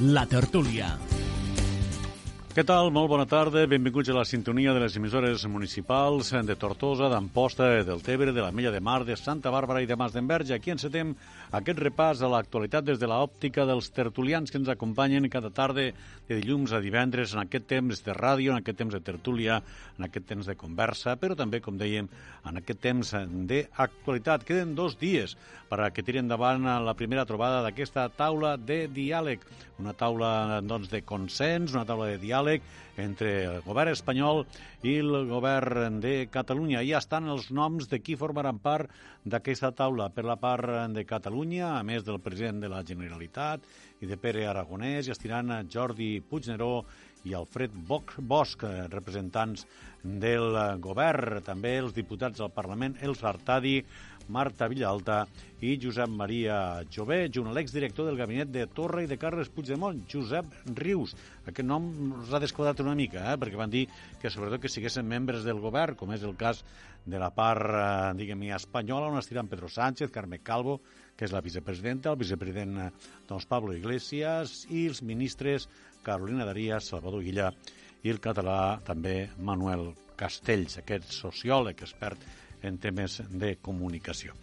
La tertúlia. Què tal? Molt bona tarda. Benvinguts a la sintonia de les emissores municipals de Tortosa, d'Amposta, del Tebre, de la Mella de Mar, de Santa Bàrbara i de Mas d'Enverge. Aquí encetem aquest repàs a l'actualitat des de l'òptica dels tertulians que ens acompanyen cada tarda de dilluns a divendres en aquest temps de ràdio, en aquest temps de tertúlia, en aquest temps de conversa, però també, com dèiem, en aquest temps d'actualitat. Queden dos dies per a que tiren endavant la primera trobada d'aquesta taula de diàleg, una taula doncs, de consens, una taula de diàleg entre el govern espanyol i el govern de Catalunya. Ja estan els noms de qui formaran part d'aquesta taula. Per la part de Catalunya, a més del president de la Generalitat i de Pere Aragonès, ja estiran Jordi Puigneró i Alfred Bosch, representants del govern, també els diputats del Parlament, els Artadi, Marta Villalta i Josep Maria Jové, junt a l'exdirector del gabinet de Torra i de Carles Puigdemont, Josep Rius. Aquest nom us ha desquadrat una mica, eh? perquè van dir que sobretot que siguessin membres del govern, com és el cas de la part, eh, diguem espanyola, on estiran Pedro Sánchez, Carme Calvo, que és la vicepresidenta, el vicepresident eh, doncs, Pablo Iglesias i els ministres Carolina Darías, Salvador Guilla i el català també Manuel Castells, aquest sociòleg expert en temes de comunicació.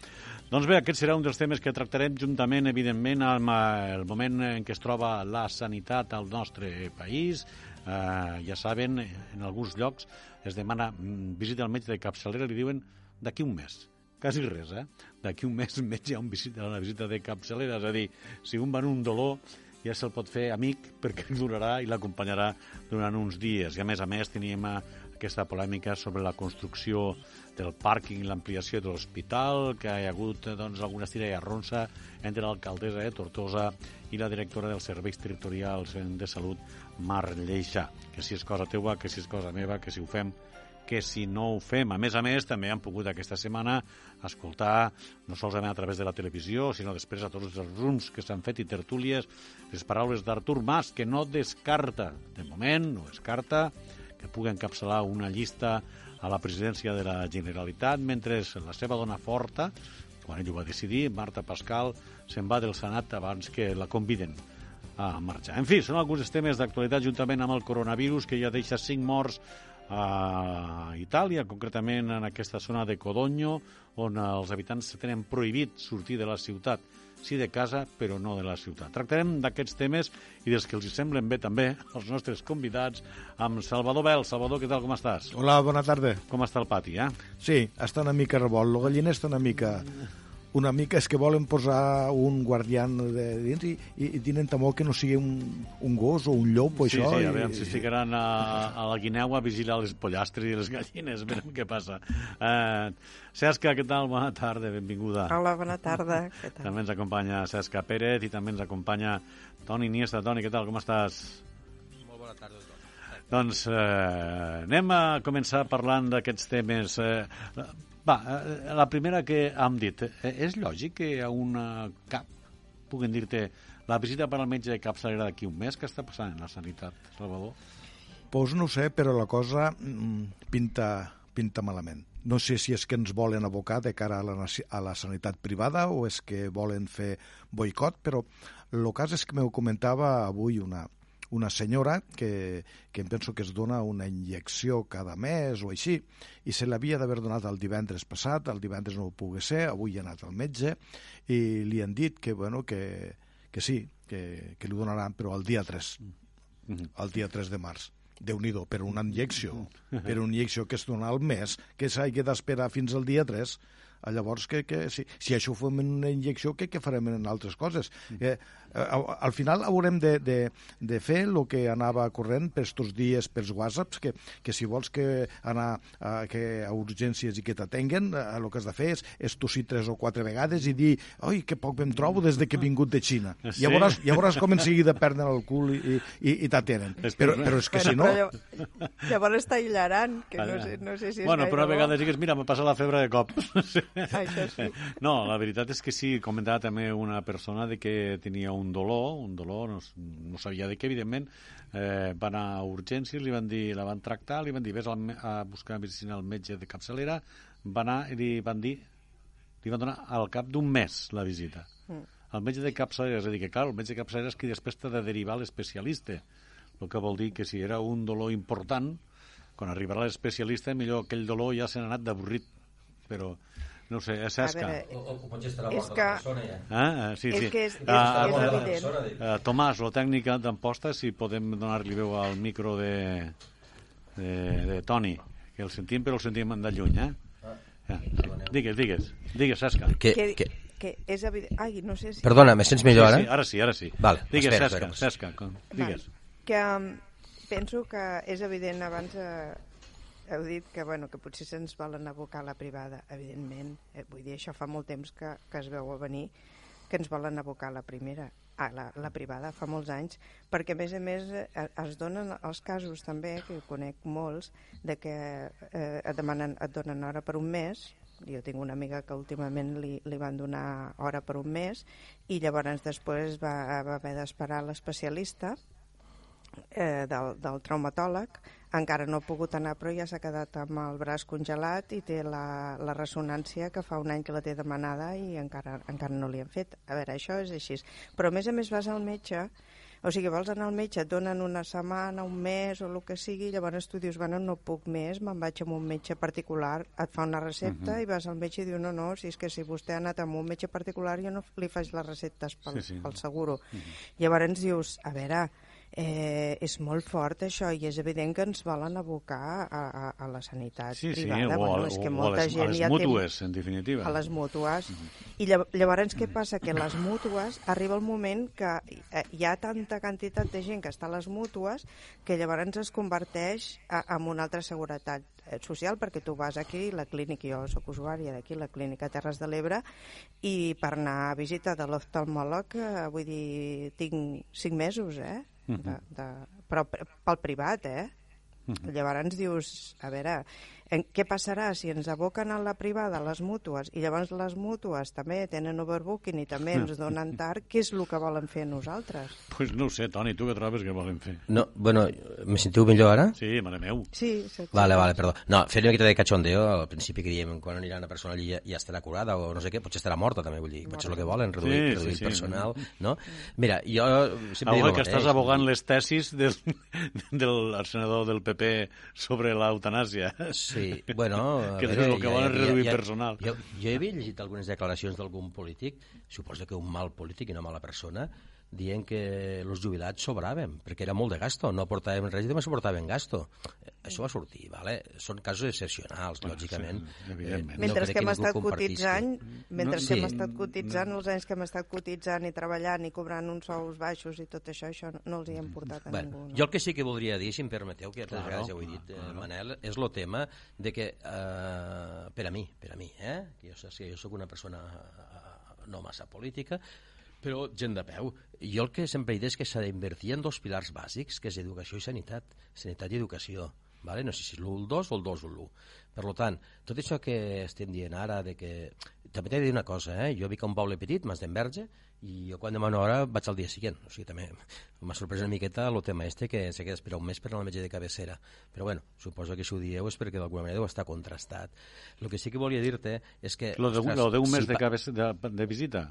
Doncs bé, aquest serà un dels temes que tractarem juntament, evidentment, amb el moment en què es troba la sanitat al nostre país. Eh, ja saben, en alguns llocs es demana mm, visita al metge de capçalera, li diuen d'aquí un mes quasi res, eh? D'aquí un mes metge ha un visita, una visita de capçalera, és a dir, si un va en un dolor ja se'l pot fer amic perquè durarà i l'acompanyarà durant uns dies. I a més a més teníem aquesta polèmica sobre la construcció del pàrquing i l'ampliació de l'hospital, que hi ha hagut doncs, alguna estira i arronsa entre l'alcaldessa de Tortosa i la directora dels serveis territorials de salut, Mar Lleixa, que si és cosa teua, que si és cosa meva, que si ho fem, que si no ho fem. A més a més, també han pogut aquesta setmana escoltar, no solament a través de la televisió, sinó després a tots els rums que s'han fet i tertúlies, les paraules d'Artur Mas, que no descarta, de moment no descarta, que pugui encapçalar una llista a la presidència de la Generalitat, mentre la seva dona forta, quan ell ho va decidir, Marta Pascal, se'n va del Senat abans que la conviden a marxar. En fi, són alguns temes d'actualitat juntament amb el coronavirus, que ja deixa cinc morts a Itàlia, concretament en aquesta zona de Codogno, on els habitants tenen prohibit sortir de la ciutat sí de casa, però no de la ciutat. Tractarem d'aquests temes i dels que els semblen bé també els nostres convidats amb Salvador Bel. Salvador, què tal, com estàs? Hola, bona tarda. Com està el pati, eh? Sí, està una mica revolt. El galliner està una mica una mica és que volen posar un guardián de dins i, i, i tenen temor que no sigui un, un gos o un llop o sí, això. Sí, a veure, i... si ficaran a, a la guineu a vigilar les pollastres i les gallines, veurem què passa. Uh, Cesca, què tal? Bona tarda, benvinguda. Hola, bona tarda. Què tal? També ens acompanya Cesca Pérez i també ens acompanya Toni Iniesta. Toni, què tal? Com estàs? Molt bona tarda a tots. Doncs eh, anem a començar parlant d'aquests temes. Eh, va, eh, la primera que hem dit. Eh, és lògic que a una cap puguin dir-te la visita per al metge de capçalera d'aquí un mes? Què està passant en la sanitat, Salvador? Pues no sé, però la cosa mm, pinta, pinta malament. No sé si és que ens volen abocar de cara a la, a la sanitat privada o és que volen fer boicot, però el cas és que m'ho comentava avui una, una senyora que, que em penso que es dona una injecció cada mes o així, i se l'havia d'haver donat el divendres passat, el divendres no ho pugui ser, avui ha anat al metge, i li han dit que, bueno, que, que sí, que, que li donaran, però el dia 3, mm-hmm. el dia 3 de març déu nhi per una injecció, mm-hmm. per una injecció que es dona al mes, que s'hagi d'esperar fins al dia 3, llavors que, que si, si això fem una injecció, què, què farem en altres coses? Mm. Eh, al final haurem de, de, de fer el que anava corrent per estos dies pels whatsapps, que, que si vols que anar a, que a urgències i que t'atenguen, el que has de fer és, és tossir tres o quatre vegades i dir oi, que poc em trobo des de que he vingut de Xina. Sí? Ja, veuràs, ja veuràs com en seguida perden el cul i, i, i t'atenen. Però, però és que bueno, si no... Llavors, llavors t'aïllaran, que no sé, no sé si és Bueno, però a vegades digues, mira, m'ha passat la febre de cop. Això sí. No, la veritat és que sí, comentava també una persona de que tenia un dolor, un dolor, no, no sabia de què, evidentment, eh, va anar a urgències, li van dir, la van tractar, li van dir, vés al, a buscar medicina al metge de capçalera, va anar i li van dir, li van donar al cap d'un mes la visita. Mm. el metge de capçalera, és a dir, que clar, el metge de capçalera és qui després t'ha de derivar a l'especialista, el que vol dir que si era un dolor important, quan arribarà l'especialista, millor aquell dolor ja se n'ha anat d'avorrit, però no ho sé, és Cesca. veure, O, o, potser estarà És morta que- la persona ja. Ah, ah, sí, És sí. que és- és- Ah, és ah, evident. Uh, Tomàs, la tècnica d'Amposta, si podem donar-li veu al micro de, de, de Toni, que el sentim, però el sentim de lluny, eh? Ja. Digues, digues, digues, Cesca. Que, que, que... que és evident... Ai, no sé si... Perdona, me sents millor ara? Sí, sí, ara sí, ara sí. Vale, digues, espera, Cesca, espera. Cesca, com- digues. Val. Que um, penso que és evident, abans eh, heu dit que, bueno, que potser se'ns volen abocar a la privada, evidentment. Eh, vull dir, això fa molt temps que, que es veu a venir, que ens volen abocar a la primera, a la, la privada, fa molts anys, perquè a més a més eh, es donen els casos també, que conec molts, de que eh, et, demanen, et donen hora per un mes, jo tinc una amiga que últimament li, li van donar hora per un mes i llavors després va, va haver d'esperar l'especialista eh, del, del traumatòleg encara no ha pogut anar però ja s'ha quedat amb el braç congelat i té la, la ressonància que fa un any que la té demanada i encara, encara no li han fet. A veure, això és així. Però a més a més vas al metge o sigui, vols anar al metge, et donen una setmana, un mes o el que sigui, llavors tu dius, bueno, no puc més, me'n vaig amb un metge particular, et fa una recepta uh -huh. i vas al metge i diu, no, no, si és que si vostè ha anat amb un metge particular jo no li faig les receptes pel, Sí, sí. pel seguro. Uh -huh. Llavors dius, a veure, eh, és molt fort això i és evident que ens volen abocar a, a, a la sanitat Sí, sí, privada. o, bueno, a, és que o a molta les, a gent les ja mútues, té en definitiva. a les mútues. I llav- llavors què passa? Que les mútues arriba el moment que eh, hi ha tanta quantitat de gent que està a les mútues que llavors es converteix a, en una altra seguretat eh, social perquè tu vas aquí, la clínica, jo sóc usuària d'aquí, la clínica Terres de l'Ebre, i per anar a visita de l'oftalmòleg, eh, vull dir, tinc cinc mesos, eh? De, de, però pel privat, eh? Llavors dius, a veure, en, què passarà si ens aboquen a la privada, a les mútues, i llavors les mútues també tenen overbooking i també ens donen tard, què és el que volen fer nosaltres? Pues no ho sé, Toni, tu què trobes que volen fer? No, bueno, me sentiu millor ara? Sí, mare meu. Sí, sí, Vale, vale, perdó. No, fer una miqueta de cachondeo, al principi creiem quan anirà una persona allí ja, ja estarà curada o no sé què, potser estarà morta també, vull dir, potser és el que volen, reduir, Sí, sí, reduir sí. el personal, no? Mira, jo sempre dic el que estàs abogant les tesis del, del senador del PP sobre l'eutanàsia. Sí, bueno... a Que veure, el que volen és reduir personal. Jo, jo he llegit algunes declaracions d'algun polític, suposo que un mal polític i una mala persona, dient que els jubilats sobraven, perquè era molt de gasto, no aportàvem res i només aportaven gasto. Això va sortir, vale? són casos excepcionals, Bueno, lògicament. sí. Eh, Mentre crec que hem estat cotitzant, mentre No, que hem sí. estat cotitzant, els anys que hem estat cotitzant i treballant i cobrant uns sous baixos i tot això, això no els hi hem portat a Bueno, ningú. No? jo el que sí que voldria dir, si em permeteu, que altres Claro, vegades ja ho he dit, eh, Manel, és el tema de que, eh, per a mi, per a mi, eh, que jo, sé, jo sóc una persona eh, no massa política, però gent de peu. Jo el que sempre he dit és que s'ha d'invertir en dos pilars bàsics, que és educació i sanitat. Sanitat i educació. Vale? No sé si és l'1 el 2 o el 2 o l'1. Per tant, tot això que estem dient ara, de que... també t'he de dir una cosa, eh? jo vic a un poble petit, Mas d'Enverge, i jo quan demano hora vaig al dia següent. O sigui, també m'ha sorprès una miqueta el tema este que s'ha d'esperar un mes per anar al metge de cabecera. Però bueno, suposo que si ho dieu és perquè d'alguna manera deu estar contrastat. El que sí que volia dir-te és que... Lo de, ostres, lo de un mes si de, pa- cabeza, de, de visita?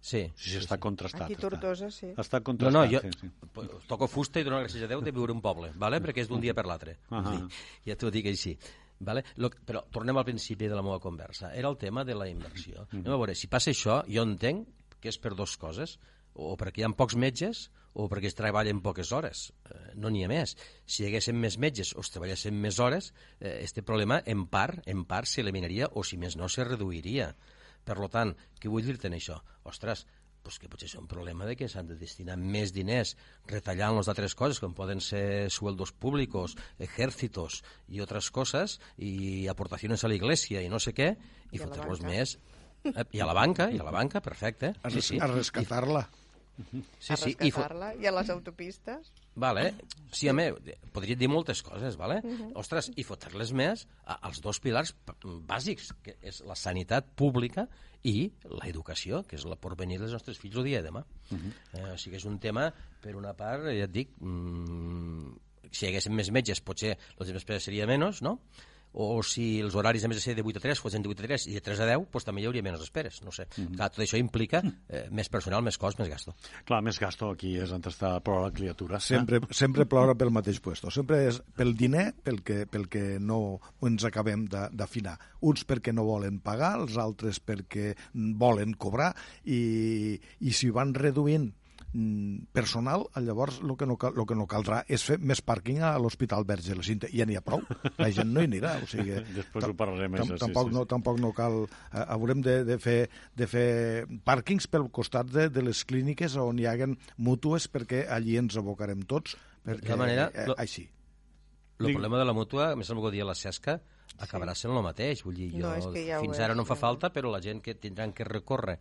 Sí. Sí, sí, està contrastat. Aquí Tortosa, sí. Està, està No, contrastat, no, jo sí, sí. toco fusta i dono gràcies a Déu de viure un poble, vale? perquè és d'un dia per l'altre. Ahà. Sí, Ja t'ho dic així. Vale? Lo, però tornem al principi de la meva conversa. Era el tema de la inversió. Mhm. Anem a veure, si passa això, jo entenc que és per dues coses. O perquè hi ha pocs metges o perquè es treballen poques hores. Eh, no n'hi ha més. Si hi haguessin més metges o es treballessin més hores, eh, este problema en part, en part s'eliminaria o si més no se reduiria. Per lo tant, què vull dir-te en això? Ostres, pues que potser és un problema de que s'han de destinar més diners retallant les altres coses, com poden ser sueldos públicos, ejércitos i altres coses, i aportacions a la iglesia i no sé què, i, I a fotre-los més... Eh, I a la banca, i a la banca, perfecte. A, Sí, res sí. a rescatar-la. sí, a sí. I fo rescatar-la i a les autopistes. Vale. Sí, a mi, podria dir moltes coses, vale? Ostres, i fotre-les més a- als dos pilars bàsics, que és la sanitat pública i l'educació, que és la porvenir dels nostres fills el dia de demà. eh, o sigui, és un tema, per una part, ja et dic, mm, si hi haguessin més metges, potser els de despesa seria menys, no? O si els horaris, a més de ser de 8 a 3, fossin de 8 a 3 i de 3 a 10, doncs també hi hauria menys esperes, no sé. Mm -hmm. Clar, tot això implica eh, més personal, més cost, més gasto. Clar, més gasto aquí és on està plora la criatura. Sempre, eh? sempre plora pel mateix puesto. Sempre és pel diner pel que, pel que no ens acabem d'afinar. Uns perquè no volen pagar, els altres perquè volen cobrar, i, i si van reduint Mm, personal, llavors el que, no, el que no caldrà és fer més pàrquing a l'Hospital Verge de la Cinta. Ja n'hi ha prou, la gent no hi anirà. O sigui, Després ho parlarem més. Tampoc, sí, sí, no, tampoc no cal... Eh, haurem de, de, fer, de fer pàrquings pel costat de, de les clíniques on hi haguen mútues perquè allí ens abocarem tots, perquè de manera, eh, així. El problema de la mútua, més el que dia la Cesca, acabarà sent el mateix. Vull dir, jo, no, ja fins ara no fa falta, però la gent que tindran que recórrer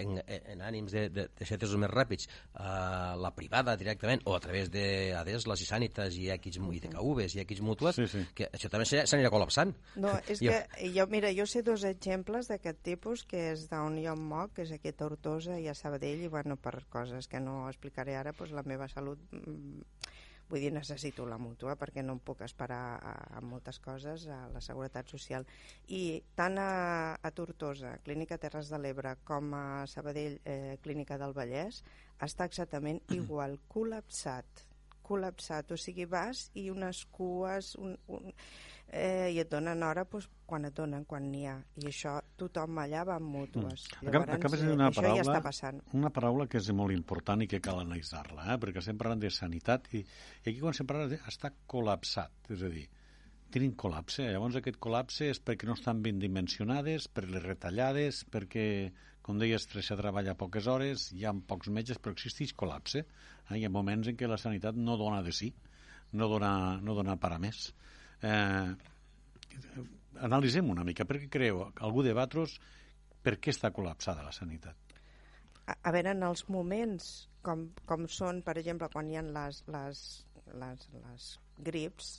en, en ànims de, de, de ser més ràpids a la privada directament o a través de ADES, les Isànites i X i de KVs i X mútues, sí, sí. que això també s'anirà col·lapsant. No, és jo... que jo, mira, jo sé dos exemples d'aquest tipus, que és d'on jo em moc, que és aquí a Tortosa i a Sabadell, i bueno, per coses que no explicaré ara, doncs la meva salut mm, Vull dir, necessito la mútua perquè no em puc esperar a, a moltes coses, a la Seguretat Social. I tant a, a Tortosa, Clínica Terres de l'Ebre, com a Sabadell, eh, Clínica del Vallès, està exactament igual, col·lapsat col·lapsat, o sigui, vas i unes cues, un, un, eh, i et donen hora doncs, quan et donen, quan n'hi ha. I això tothom allà va amb mútues. Mm. Llavors, Acabes de dir una això paraula, ja està passant. Una paraula que és molt important i que cal analitzar-la, eh? perquè estem parlant de sanitat i, i aquí quan parlant de, està col·lapsat, és a dir, tenim col·lapse. Llavors aquest col·lapse és perquè no estan ben dimensionades, per les retallades, perquè, com deies, Teresa treballa poques hores, hi ha pocs metges, però existeix col·lapse. Eh? Hi ha moments en què la sanitat no dona de sí, no dona, no dona per a més. Eh, analitzem una mica, per què creu algú de Batros per què està col·lapsada la sanitat? A, a veure, en els moments com, com són, per exemple, quan hi ha les, les, les, les grips,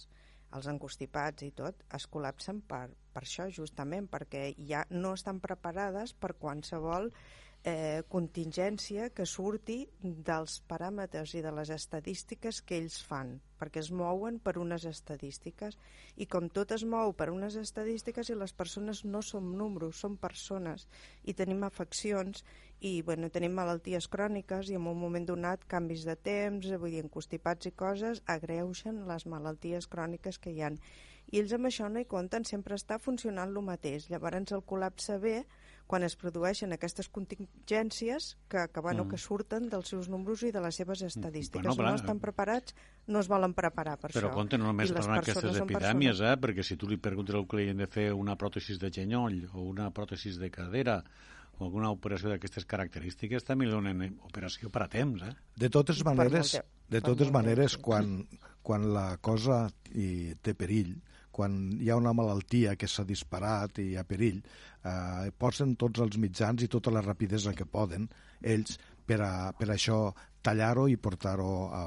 els encostipats i tot, es col·lapsen per, per això, justament, perquè ja no estan preparades per qualsevol eh, contingència que surti dels paràmetres i de les estadístiques que ells fan, perquè es mouen per unes estadístiques i com tot es mou per unes estadístiques i les persones no som números, són persones i tenim afeccions i bueno, tenim malalties cròniques i en un moment donat canvis de temps, vull dir, encostipats i coses agreugen les malalties cròniques que hi han. I ells amb això no hi compten, sempre està funcionant el mateix. Llavors el col·lapse ve quan es produeixen aquestes contingències que, que, bueno, mm. que surten dels seus números i de les seves estadístiques. Bueno, però, no estan preparats, no es volen preparar per però això. Però compte, no només per aquestes epidèmies, eh? perquè si tu li preguntes al client de fer una pròtesi de genoll o una pròtesi de cadera o alguna operació d'aquestes característiques, també li donen operació per a temps. Eh? De totes maneres, de totes maneres quan, quan la cosa i té perill, quan hi ha una malaltia que s'ha disparat i hi ha perill, eh, posen tots els mitjans i tota la rapidesa que poden ells per, a, per això tallar-ho i portar-ho a,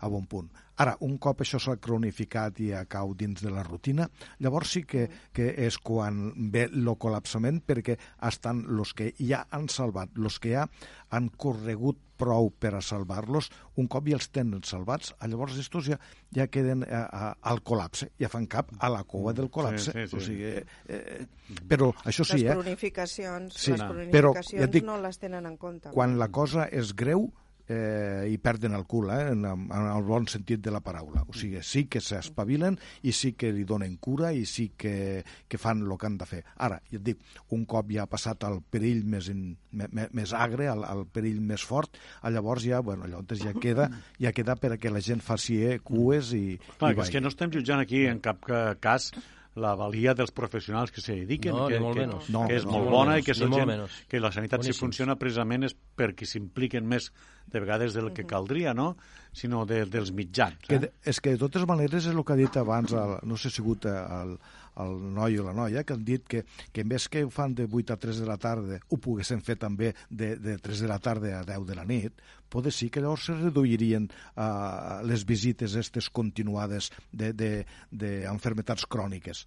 a bon punt. Ara, un cop això s'ha cronificat i cau dins de la rutina, llavors sí que, que és quan ve el col·lapsament perquè estan els que ja han salvat, els que ja han corregut prou per a salvar-los, un cop ja els tenen salvats, llavors estos ja, ja queden a, eh, a, al col·lapse, ja fan cap a la cova del col·lapse. Sí, sí, sí. O sigui, eh, eh, però això sí, les eh? Cronificacions, sí, les cronificacions però, ja dic, no les tenen en compte. Quan la cosa és greu, eh, i perden el cul, eh, en, en el bon sentit de la paraula. O sigui, sí que s'espavilen i sí que li donen cura i sí que, que fan el que han de fer. Ara, ja et dic, un cop ja ha passat el perill més, in, més, més agre, el, el perill més fort, llavors ja, bueno, llavors ja queda, ja queda perquè la gent faci eh, cues i... Clar, i que és que no estem jutjant aquí en cap cas la valia dels professionals que se dediquen, no, que, molt que, menys. que no, és no, molt bona menys, i que, són gent, menys. que la sanitat Boníssims. si funciona precisament és perquè s'impliquen més de vegades del que caldria, no? sinó de, dels mitjans. Eh? Que, és que de totes maneres és el que ha dit abans, el, no sé si ha sigut el, el noi o la noia, que han dit que, que en vez que ho fan de 8 a 3 de la tarda, ho poguessin fer també de, de 3 de la tarda a 10 de la nit, pot sí que llavors se reduirien uh, les visites aquestes continuades d'enfermetats de, de, cròniques.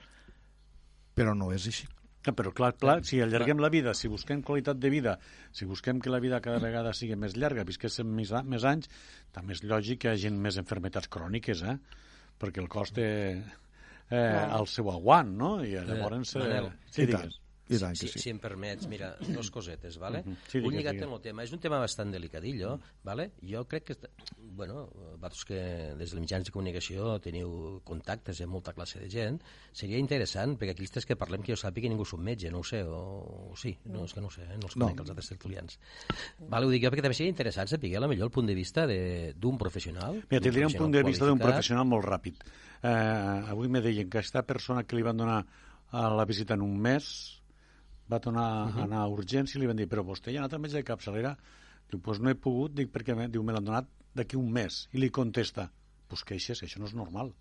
Però no és així. No, però clar, clar, si allarguem la vida, si busquem qualitat de vida, si busquem que la vida cada vegada sigui més llarga, visquéssim més, més anys, també és lògic que hi hagi més enfermetats cròniques, eh? perquè el cost de, eh, al seu aguant, no? I llavors... Eh, Manel, sí, i tant. I tant que si, sí. si em permets, mira, dos cosetes, ¿vale? Mhm. Sí, Un lligat en el tema. És un tema bastant delicadillo, ¿vale? Jo crec que, bueno, vosaltres que des dels mitjans de comunicació teniu contactes amb molta classe de gent, seria interessant, perquè aquí els que parlem que jo sàpiga ningú som metge, no ho sé, o, o sí, no, és que no ho sé, eh? no els No. conec els altres tertulians. Vale, ho dic jo perquè també seria interessant saber la millor el punt de vista de- d'un professional. Mira, diré un punt de vista d'un professional molt ràpid. Eh, avui me deien que aquesta persona que li van donar a la visita en un mes va tornar a anar a urgència i li van dir però vostè ja ha anat al metge de capçalera? Diu, pues no he pogut, dic, perquè me, diu, me l'han donat d'aquí un mes. I li contesta, pues queixes, això no és normal.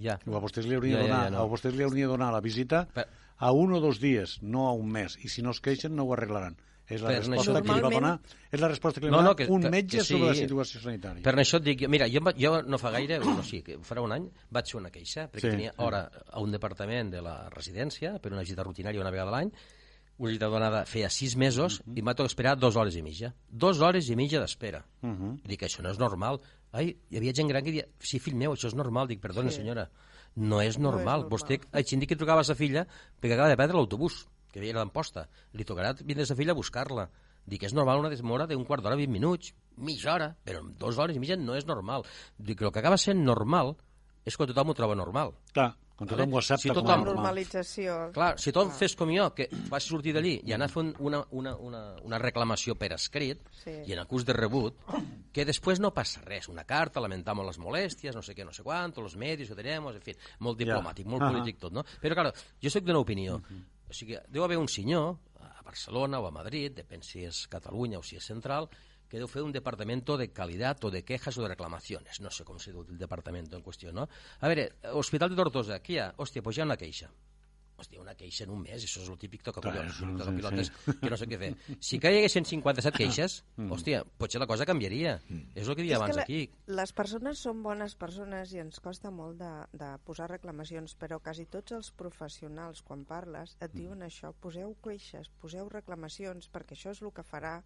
Ja. Diu, a vostès li hauria Ja, de ja, donar, ja, no. a vostès li hauria donar la visita Per- a un o dos dies, no a un mes. I si no es queixen, no ho arreglaran. És la Per resposta això- que li va donar, Normalment- és la resposta que li No, va no, donar que- un que- metge que sí. sobre la situació sanitària. Per això et dic, mira, jo, jo no fa gaire, no, sí, que farà un any, vaig fer una queixa, perquè Sí, tenia sí. hora a un departament de la residència per una visita rutinària una vegada a l'any, una visita donada feia sis mesos Mhm. i m'ha tocat esperar dues hores i mitja. Dues hores i mitja d'espera. Uh -huh. I dic, això no és normal. Ai, hi havia gent gran que dia, sí, fill meu, això és normal. Dic, perdona, Sí. senyora, no és normal. normal. Vostè, el síndic que trucava a sa filla perquè acaba de perdre l'autobús, que havia d'Amposta. Li tocarà vindre sa filla a buscar-la. Dic, és normal una demora d'un quart d'hora, 20 minuts, mitja hora, però en dues hores i mitja no és normal. Dic, el que acaba sent normal és quan tothom ho troba normal. Clar, quan tothom ho accepta Si com a tothom- normal. normalització. Clar, si tothom fes com jo, que vas sortir d'allí i anar a fer un- una, una, una, una reclamació per escrit Sí. i en acús de rebut, que després no passa res, una carta, lamentamos les molèsties, no sé què, no sé quant, los medios que tenemos, en fi, molt Ja. diplomàtic, molt Ahà. polític tot, no? Però, clar, jo sóc d'una opinió. O sigui, deu haver un senyor a Barcelona o a Madrid, depèn si és Catalunya o si és central, que deu fer un departamento de calidad o de quejas o de reclamaciones. No sé com se diu el departamento en qüestió, no? A veure, Hospital de Tortosa, què hi ha? Hòstia, pues hi ha una queixa. Hòstia, una queixa en un mes, això és el típic toca Clar, collons, sí, toca sí. pilotes, que no sé què fer. Si que hi haguessin 57 queixes, hòstia, potser la cosa canviaria. És el que deia És que abans la- aquí. Les persones són bones persones i ens costa molt de, de posar reclamacions, però quasi tots els professionals, quan parles, et diuen això, poseu queixes, poseu reclamacions, perquè això és el que farà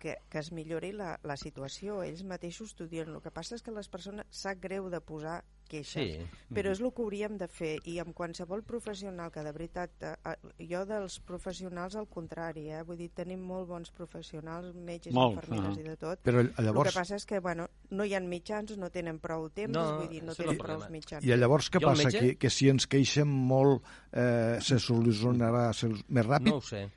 que, que es millori la, la situació. Ells mateixos t'ho diuen. El que passa és que les persones sap greu de posar queixes, Sí. però és el que hauríem de fer i amb qualsevol professional que de veritat eh, eh, jo dels professionals al contrari, eh? vull dir, tenim molt bons professionals metges, Molt, infermeres ah. i de tot Però el llavors, que passa és que bueno, no hi ha mitjans, no tenen prou temps, No, vull dir, no el tenen prou problema. mitjans. I llavors què Jo, el passa? metge- Que, que si ens queixem molt eh, se solucionarà se- més ràpid? No ho sé.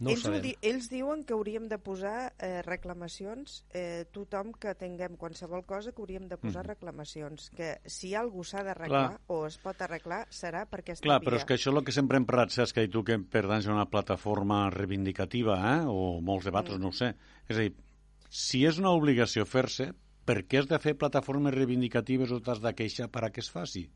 No ells, di ells diuen que hauríem de posar eh, reclamacions, eh, tothom que tinguem qualsevol cosa que hauríem de posar reclamacions, que si algú s'ha d'arreglar o es pot arreglar serà per aquesta Clar, via. però és que això és el que sempre hem parlat, saps, que tu que pertanys a una plataforma reivindicativa, eh? o molts debats, no ho sé. És a dir, si és una obligació fer-se, per què has de fer plataformes reivindicatives o t'has de queixar per a que es faci?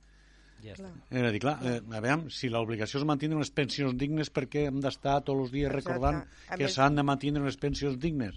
Ja està. Clar. És a dir, clar, eh, a veure, si l'obligació és mantenir unes pensions dignes, per què hem d'estar tots els dies Exacte. recordant A que més- s'han de mantenir unes pensions dignes?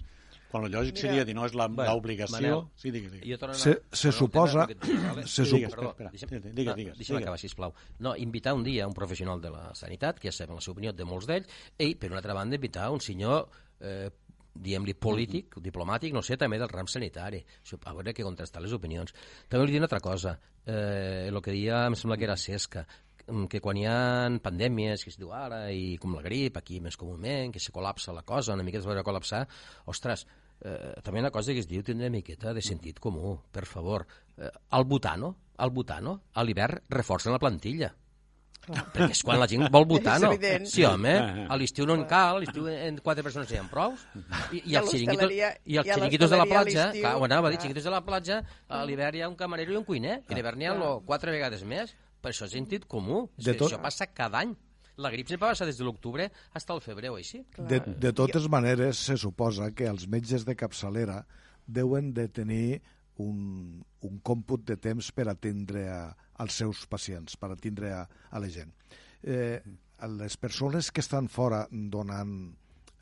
Quan el lògic Mira- seria dir, no, és la- Bueno, l'obligació... Manel, sí, digues, digues. Jo torno a- Se- se tema suposa- vale? se Sí, sup- digues, perdó, Espera, deixa'm- espera, digues, no, digues, Deixa'm digues. acabar, sisplau. No, invitar un dia un professional de la sanitat, que ja sabem la seva opinió de molts d'ells, i, per una altra banda, invitar un senyor eh, diguem-li polític, diplomàtic, no sé, també del ram sanitari, Això, a veure que contrastar les opinions. També li diré una altra cosa, eh, el que deia, em sembla que era Cesca, mm, que quan hi ha pandèmies, que es diu ara, i com la grip, aquí més comúment, que se col·lapsa la cosa, una miqueta es veure col·lapsar, ostres, eh, també una cosa que es diu tindre una miqueta de sentit comú, per favor. Eh, al Butano, al Butano, a l'hivern reforcen la plantilla. Perquè és quan la gent vol votar, no? Sí, home, a l'estiu no en cal, a l'estiu en quatre persones hi ha prou. I, i, els xiringuitos, i els xiringuitos de la platja, clar, ho anava a dir, clar. xiringuitos de la platja, a l'hivern hi ha un camarero i un cuiner, i a l'hivern n'hi ha lo, quatre vegades més. Per això és sentit comú. És De que tot- això passa cada any. La grip sempre passa des de l'octubre fins al febrer o així. De, de totes maneres, se suposa que els metges de capçalera deuen de tenir un, un còmput de temps per atendre a, als seus pacients, per atendre a, a la gent. Eh, les persones que estan fora donant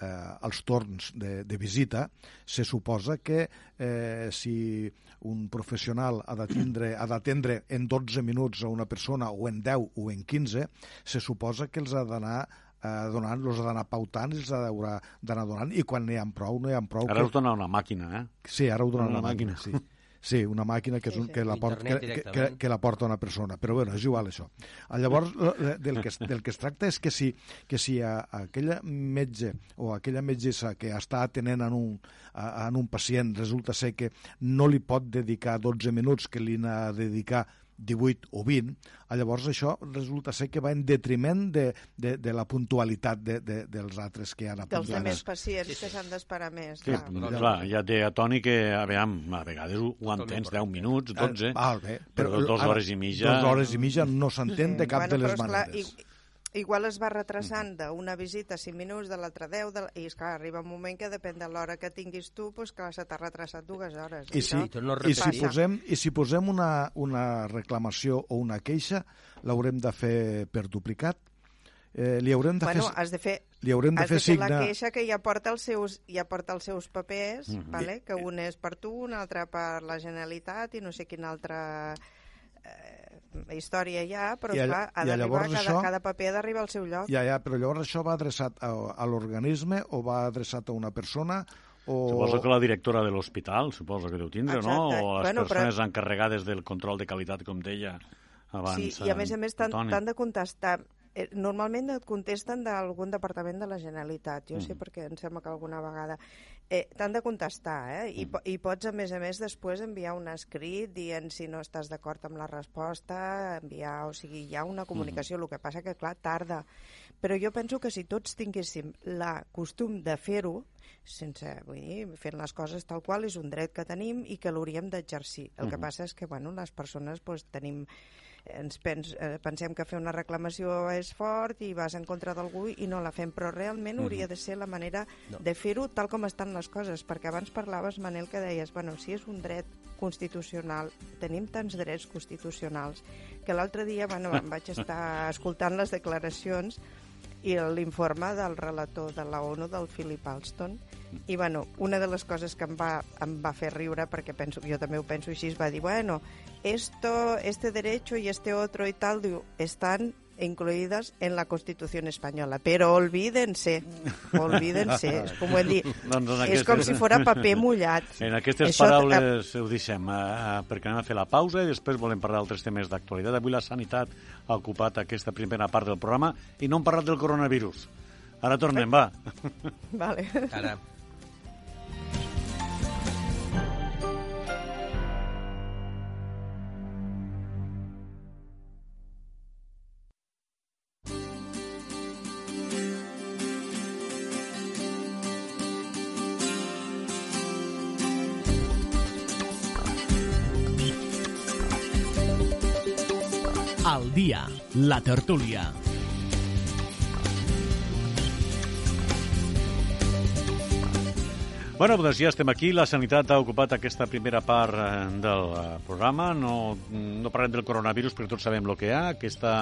eh, els torns de, de visita, se suposa que eh, si un professional ha d'atendre ha d'atendre en 12 minuts a una persona o en 10 o en 15, se suposa que els ha d'anar eh, donant, els ha d'anar pautant, els ha d'anar donant, i quan n'hi ha prou, no hi ha prou. Ara que... us dona una màquina, eh? Sí, ara ho donen Una la màquina, màquina. sí. Sí, una màquina que, és un, que, la porta, que, que, que, la porta una persona. Però bueno, és igual això. Ah, Llavors, del que, del que es tracta és que si, que si a, a aquella metge o aquella metgessa que està atenent en un, a, en un pacient resulta ser que no li pot dedicar 12 minuts que li n'ha de dedicar 18 o 20, ah, llavors això resulta ser que va en detriment de, de, de la puntualitat de, de, dels altres que han Dels apuntat. altres pacients que s'han d'esperar més. Sí, clar. clar, clar, ja té a Toni que, a veure, a vegades ho, ho entens, 10 minuts, 12, Eh, val, bé, però dues ara, hores i mitja... Dues hores i mitja no s'entén de cap bueno, de les però, maneres. i- Igual es va retrasant d'una visita 5 minuts, de l'altra 10, de... la- i esclar, arriba un moment que depèn de l'hora que tinguis tu, doncs clar, se t'ha retrasat dues hores. I si, no i si posem, i si posem una, una reclamació o una queixa, l'haurem de fer per duplicat? Eh, li haurem de Bueno, fer, has de fer, li haurem de has fer de fer la signe... queixa que ja porta els seus, ja porta els seus papers, Mhm. vale? que un és per tu, un altre per la Generalitat i no sé quina altra eh, història hi ha, però I a- clar, ha d'arribar, llavors cada, això- cada paper ha d'arribar al seu lloc. Ja, ja, però llavors això va adreçat a, a l'organisme o va adreçat a una persona o... Suposo que la directora de l'hospital, suposo que deu tindre, no? Exacte. O les Bueno, però- persones encarregades del control de qualitat, com deia abans. Sí, i a més a més t'han Toni. t'han de contestar. Eh, Normalment et contesten d'algun departament de la Generalitat, jo Mm. sé perquè em sembla que alguna vegada. Eh, T'han de contestar, eh? I, po- I pots, a més a més, després enviar un escrit dient si no estàs d'acord amb la resposta, enviar, o sigui, hi ha una comunicació, el que passa que, clar, tarda. Però jo penso que si tots tinguéssim la costum de fer-ho, sense, vull dir, fent les coses tal qual, és un dret que tenim i que l'hauríem d'exercir. El que Mhm. passa és que, bueno, les persones doncs, tenim ens pens, eh, pensem que fer una reclamació és fort i vas en contra d'algú i no la fem, però realment hauria de ser la manera No. de fer-ho tal com estan les coses, perquè abans parlaves, Manel, que deies, bueno, si és un dret constitucional, tenim tants drets constitucionals, que l'altre dia, bueno, em vaig estar escoltant les declaracions i l'informe del relator de la ONU, del Philip Alston, i bueno, una de les coses que em va, em va fer riure, perquè penso, jo també ho penso així, va dir, bueno, esto, este derecho y este otro y tal, diu, están incluidas en la Constitución española, pero olvídense, olvídense, és com ho dit, Doncs en és com aquestes- si fora paper mullat. En aquestes Això, paraules ho deixem, eh, perquè anem a fer la pausa i després volem parlar d'altres temes d'actualitat. Avui la sanitat ha ocupat aquesta primera part del programa i no hem parlat del coronavirus. Ara tornem, va. Vale. Ara, Al dia, la tertúlia. Bueno, doncs ja estem aquí. La sanitat ha ocupat aquesta primera part eh, del eh, programa. No, no parlem del coronavirus perquè tots sabem el que hi ha. Aquesta,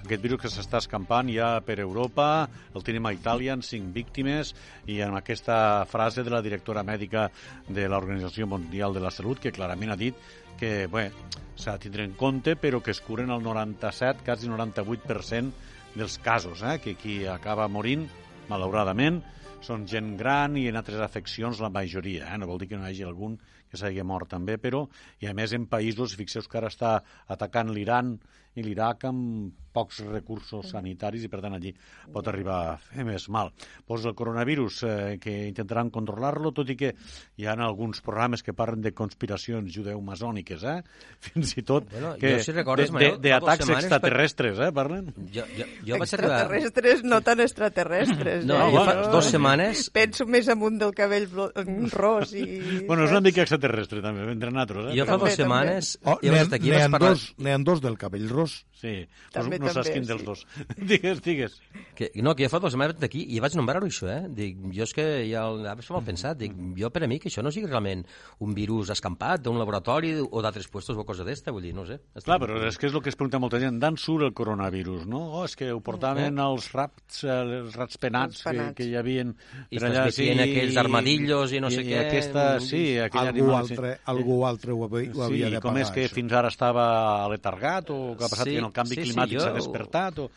aquest virus que s'està escampant ja per Europa, el tenim a Itàlia amb cinc víctimes i amb aquesta frase de la directora mèdica de l'Organització Mundial de la Salut que clarament ha dit que bé, s'ha de tindre en compte però que es curen el 97, quasi 98% dels casos, eh? que qui acaba morint, malauradament, són gent gran i en altres afeccions la majoria, eh? no vol dir que no hi hagi algun que s'hagi mort també, però i a més en països, fixeu que ara està atacant l'Iran i l'Iraq amb pocs recursos sanitaris i per tant allí pot arribar a fer més mal. Pues el coronavirus eh, que intentaran controlar-lo, tot i que hi ha alguns programes que parlen de conspiracions judeu-masòniques, eh? fins i tot Bueno, que jo si recordes, d'atacs setmanes per- extraterrestres, eh? parlen? jo, jo, jo vaig arribar... Extraterrestres, no tan extraterrestres. No, eh? jo fa Jo dues setmanes... Penso més amunt del cabell ros i... Bueno, és una mica extraterrestre també, entre nosaltres. Eh? Jo fa dues setmanes... Oh, n'hi ha, aquí ha parlar... dos, ha dos del cabell ros. Sí, També, no saps quin dels sí. dos. digues, digues. Que, no, que jo fa dues setmanes vaig aquí i vaig nombrar-ho això, eh? Dic, jo és que ja anava mal pensat. Dic, jo per a mi que això no sigui realment un virus escampat d'un laboratori o d'altres puestos o cosa d'esta, vull dir, no sé. Estic- Clar, però és que és el que es pregunta molta gent. D'on surt el coronavirus, no? Oh, és que ho portaven els rats, eh, els rats penats, Els que, penats. que hi havia I per es transmetien aquells armadillos i no sé i què. aquesta, sí, aquell Algú animal... altre, algú altre ho havia, ho havia sí, de com pagar, és que això. fins ara estava aletargat o que ha passat Sí, que en el canvi sí, sí, climàtic s'ha despertat o...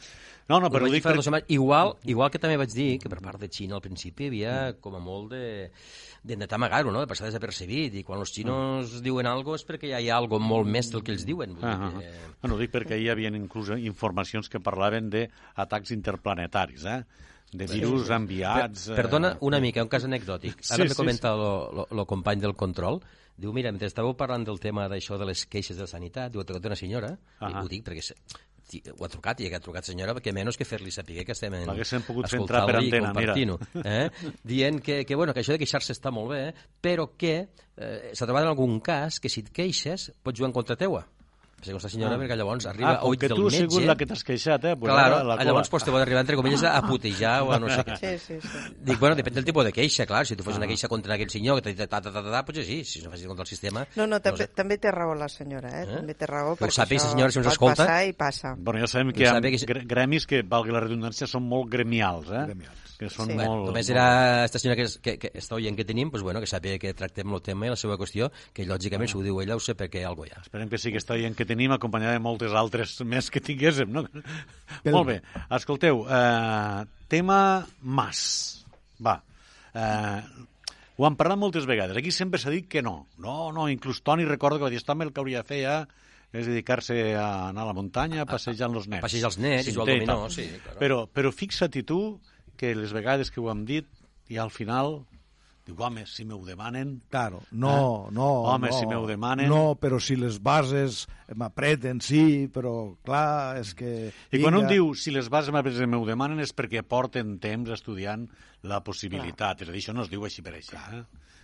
No, no, Ho però vaig dic per... setmanes. Igual, igual que també vaig dir que per part de Xina al principi havia com a molt de d'intentar amagar-ho, no? de passar desapercebit, i quan els xinos diuen alguna és perquè ja hi ha algo molt més del que ells diuen. Vull Ah, dir ah, que... ah. Bueno, ho dic perquè hi havia inclús informacions que parlaven d'atacs interplanetaris, eh? de virus enviats... Per, perdona una mica, un cas anecdòtic. Sí, Ara sí, me comenta el company del control, diu, mira, mentre estàveu parlant del tema d'això de les queixes de sanitat, diu, ha trucat una senyora, i Ahà. ho dic perquè ho ha trucat, i ha trucat senyora, perquè menys que fer-li saber que estem en, L'haguéssim pogut fer entrar per antena, mira. Eh? Dient que, que, bueno, que això de queixar-se està molt bé, però que eh, s'ha trobat en algun cas que si et queixes pots jugar en contra teua. Perquè aquesta senyora, perquè llavors arriba ah, a com oïts que del tu has metge... sigut la que t'has queixat, eh? Pues Claro, ara la cola. llavors pues, te pot arribar, entre comilles, a putejar o a no sé què. Sí, sí, sí. Dic, bueno, depèn del tipus de queixa, clar. Si tu Ah. fos una queixa contra aquell senyor que t'ha dit ta, ta, ta, ta, ta, potser sí. Si no facis contra el sistema... No, no, també, sé. també té raó la senyora, eh? Eh? També té raó, perquè sàpiga, això senyora, si ens pot escolta. passar i passa. Bueno, ja sabem que hi ha gremis que, valgui la redundància, són molt gremials, eh? Gremials. Que són Sí. molt... Només era esta senyora que, que, que està oient que tenim, pues, bueno, que sàpiga que tractem el tema i la seva qüestió, que lògicament, si ho diu ella, ho sé perquè algo hi ha. Esperem que sí que està dient que tenim, acompanyada de moltes altres més que tinguéssim, no? Però- Molt bé. Escolteu, eh, tema Mas. Va. Eh, ho hem parlat moltes vegades. Aquí sempre s'ha dit que no. No, no, inclús Toni recorda que va dir, "Està el que hauria de fer ja és dedicar-se a anar a la muntanya, a passejar amb els nens. passejar els nens i jugar al dominó, sí, claro. Però, però fixa't tu que les vegades que ho hem dit i al final diu, home, si m'ho demanen... Claro, no, no. Home, no, si m'ho demanen- No, però si les bases m'apreten, sí, però clar, és que... I quan un diu si les bases m'ho m'ho demanen és perquè porten temps estudiant la possibilitat. És a dir, això no es diu així per així. Eh?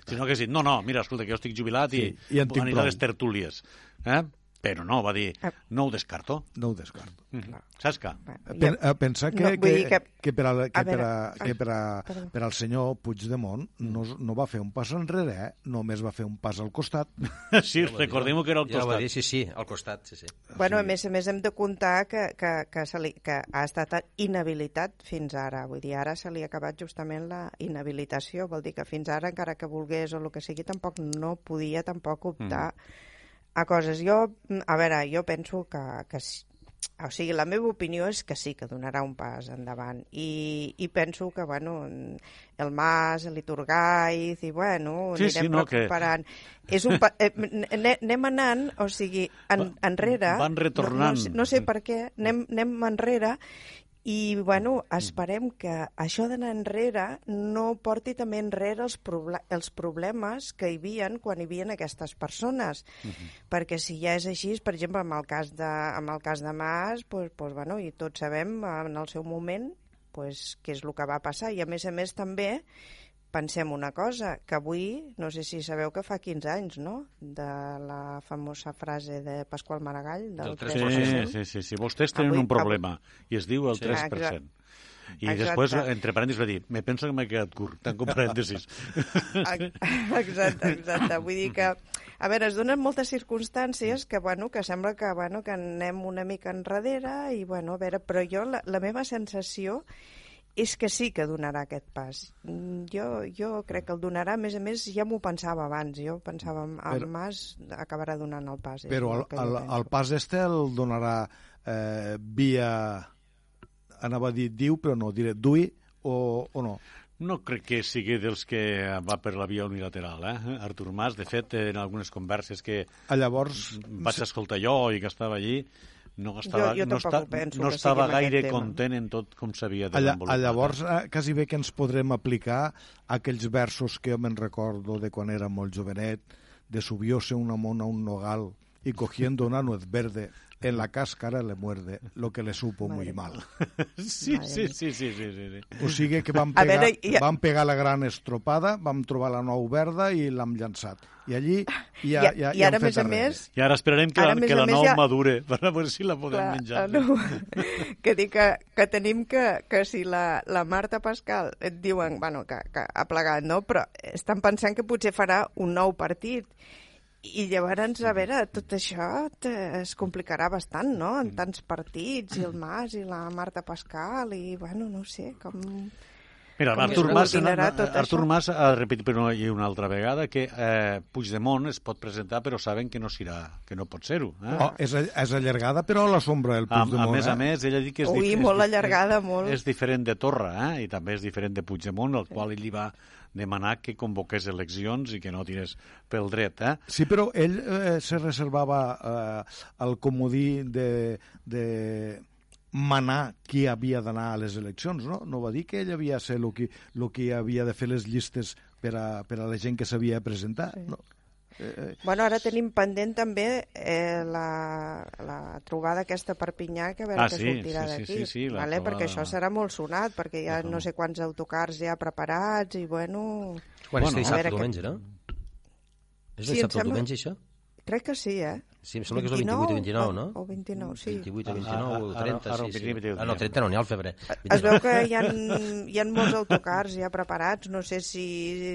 Sinó que és dit, no, no, mira, escolta, que jo estic jubilat i, Sí, i en tinc aniré a les tertúlies. Eh? Però no, va dir, Ah. no ho descarto. No ho descarto. Mm. Saps què? Pen, a pensar que, No, que, que- que, per, al, que, a per, a, que per, a, perdó. per al senyor Puigdemont no, no va fer un pas enrere, eh? només va fer un pas al costat. Sí, recordem que era al Ja ho va costat. dir, sí, sí, al costat, sí, sí. Bueno, a més a més hem de comptar que, que, que, se li, que ha estat inhabilitat fins ara. Vull dir, ara se li ha acabat justament la inhabilitació. Vol dir que fins ara, encara que volgués o el que sigui, tampoc no podia tampoc optar a coses. Jo, a veure, jo penso que, que o sigui, la meva opinió és que sí, que donarà un pas endavant. I, i penso que, bueno, el Mas, l'Iturgaiz, i bueno, Sí, anirem sí, no, que- recuperant. És un pa... eh, ane- anem anant, o sigui, en, enrere... van retornant. No, no, sé- no sé per què, anem, anem enrere i, bueno, esperem que això d'anar enrere no porti també enrere els, els problemes que hi havia quan hi havia aquestes persones. Perquè si ja és així, per exemple, amb el cas de, amb el cas de Mas, pues, pues, bueno, i tots sabem en el seu moment pues, què és el que va passar. I a més a més també pensem una cosa, que avui, no sé si sabeu que fa 15 anys, no?, de la famosa frase de Pasqual Maragall, del, Del 3%. Sí, sí, sí, sí. Vostès tenen Avui- un problema i es diu el Sí. 3%. Exacte. I Exacte. després, entre parèntesis, va dir, me penso que m'he quedat curt, tanco parèntesis. Exacte, exacte. Vull dir que, a veure, es donen moltes circumstàncies que, bueno, que sembla que, bueno, que anem una mica enrere i, bueno, a veure, però jo, la, la meva sensació és que sí que donarà aquest pas. Mm, Jo, jo crec que el donarà, a més a més, ja m'ho pensava abans, jo pensava, el Però- Mas acabarà donant el pas. Però el el, el, el pas este el donarà eh, via... Anava a dir diu, però no, diré dui o, o no. No crec que sigui dels que va per la via unilateral, eh? Artur Mas, de fet, en algunes converses que A llavors, vaig escoltar jo i que estava allí, no estava, jo no, esta, ho penso, no estava gaire tema. content en tot com s'havia desenvolupat. a llavors eh, quasi bé que ens podrem aplicar aquells versos que jo me'n recordo de quan era molt jovenet, de subióse una mona a un nogal y cogiendo una nuez verde, en la cáscara le muerde, lo que le supo muy Madre mal. Sí, sí, sí, sí, sí, sí, sí. O sigui que vam A pegar, veure, ja- vam pegar la gran estropada, vam trobar la nou verda i l'hem llançat. I allí ja, I, ja, I ja ara, hem a més fet a arrere. més, I ara esperarem que, Ara, que la nou ja- madure, per a veure si la podem Clar, menjar. eh, No, que dic que, que tenim que, que si la, la Marta Pascal et diuen bueno, que, que ha plegat, no? però estan pensant que potser farà un nou partit. I llavors, a veure, tot això es complicarà bastant, no?, en tants partits, i el Mas i la Marta Pascal, i, bueno, no ho sé, com... Mira, Com Artur Mas, Artur? Mas ha repetit per una, i una altra vegada que eh, Puigdemont es pot presentar però saben que no serà, que no pot ser-ho. Eh? Oh, és, és allargada, però a la sombra del a, a Puigdemont. més a eh? més, ell ha dit que és, Ui, és molt allargada, és, molt. és diferent de Torra, eh? i també és diferent de Puigdemont, el qual ell li va demanar que convoqués eleccions i que no tirés pel dret. Eh? Sí, però ell eh, se reservava eh, el comodí de, de manar qui havia d'anar a les eleccions, no? No va dir que ell havia de ser el que, el que havia de fer les llistes per a, per a la gent que s'havia de presentar. Sí. No? Eh, eh, Bueno, ara tenim pendent també eh, la, la trobada aquesta a Perpinyà, que a veure Ah, què sí, sortirà sí, sí, d'aquí. sí, sí, la vale? trobada- Perquè això serà molt sonat, perquè hi ha no sé quants autocars ja preparats i, bueno... Quan Bueno, és a dissabte o que- diumenge, no? És Sí, dissabte o sembla- diumenge, això? Crec que sí, eh? Sí, em sembla que és el 28 i 29, no? O 29, sí. 28 o Ah, 29 o ara- 30, ara el sí, sí. 28 Ah, no, 30 no, n'hi ha al febrer. Es veu que hi ha, hi ha molts autocars ja preparats, no sé si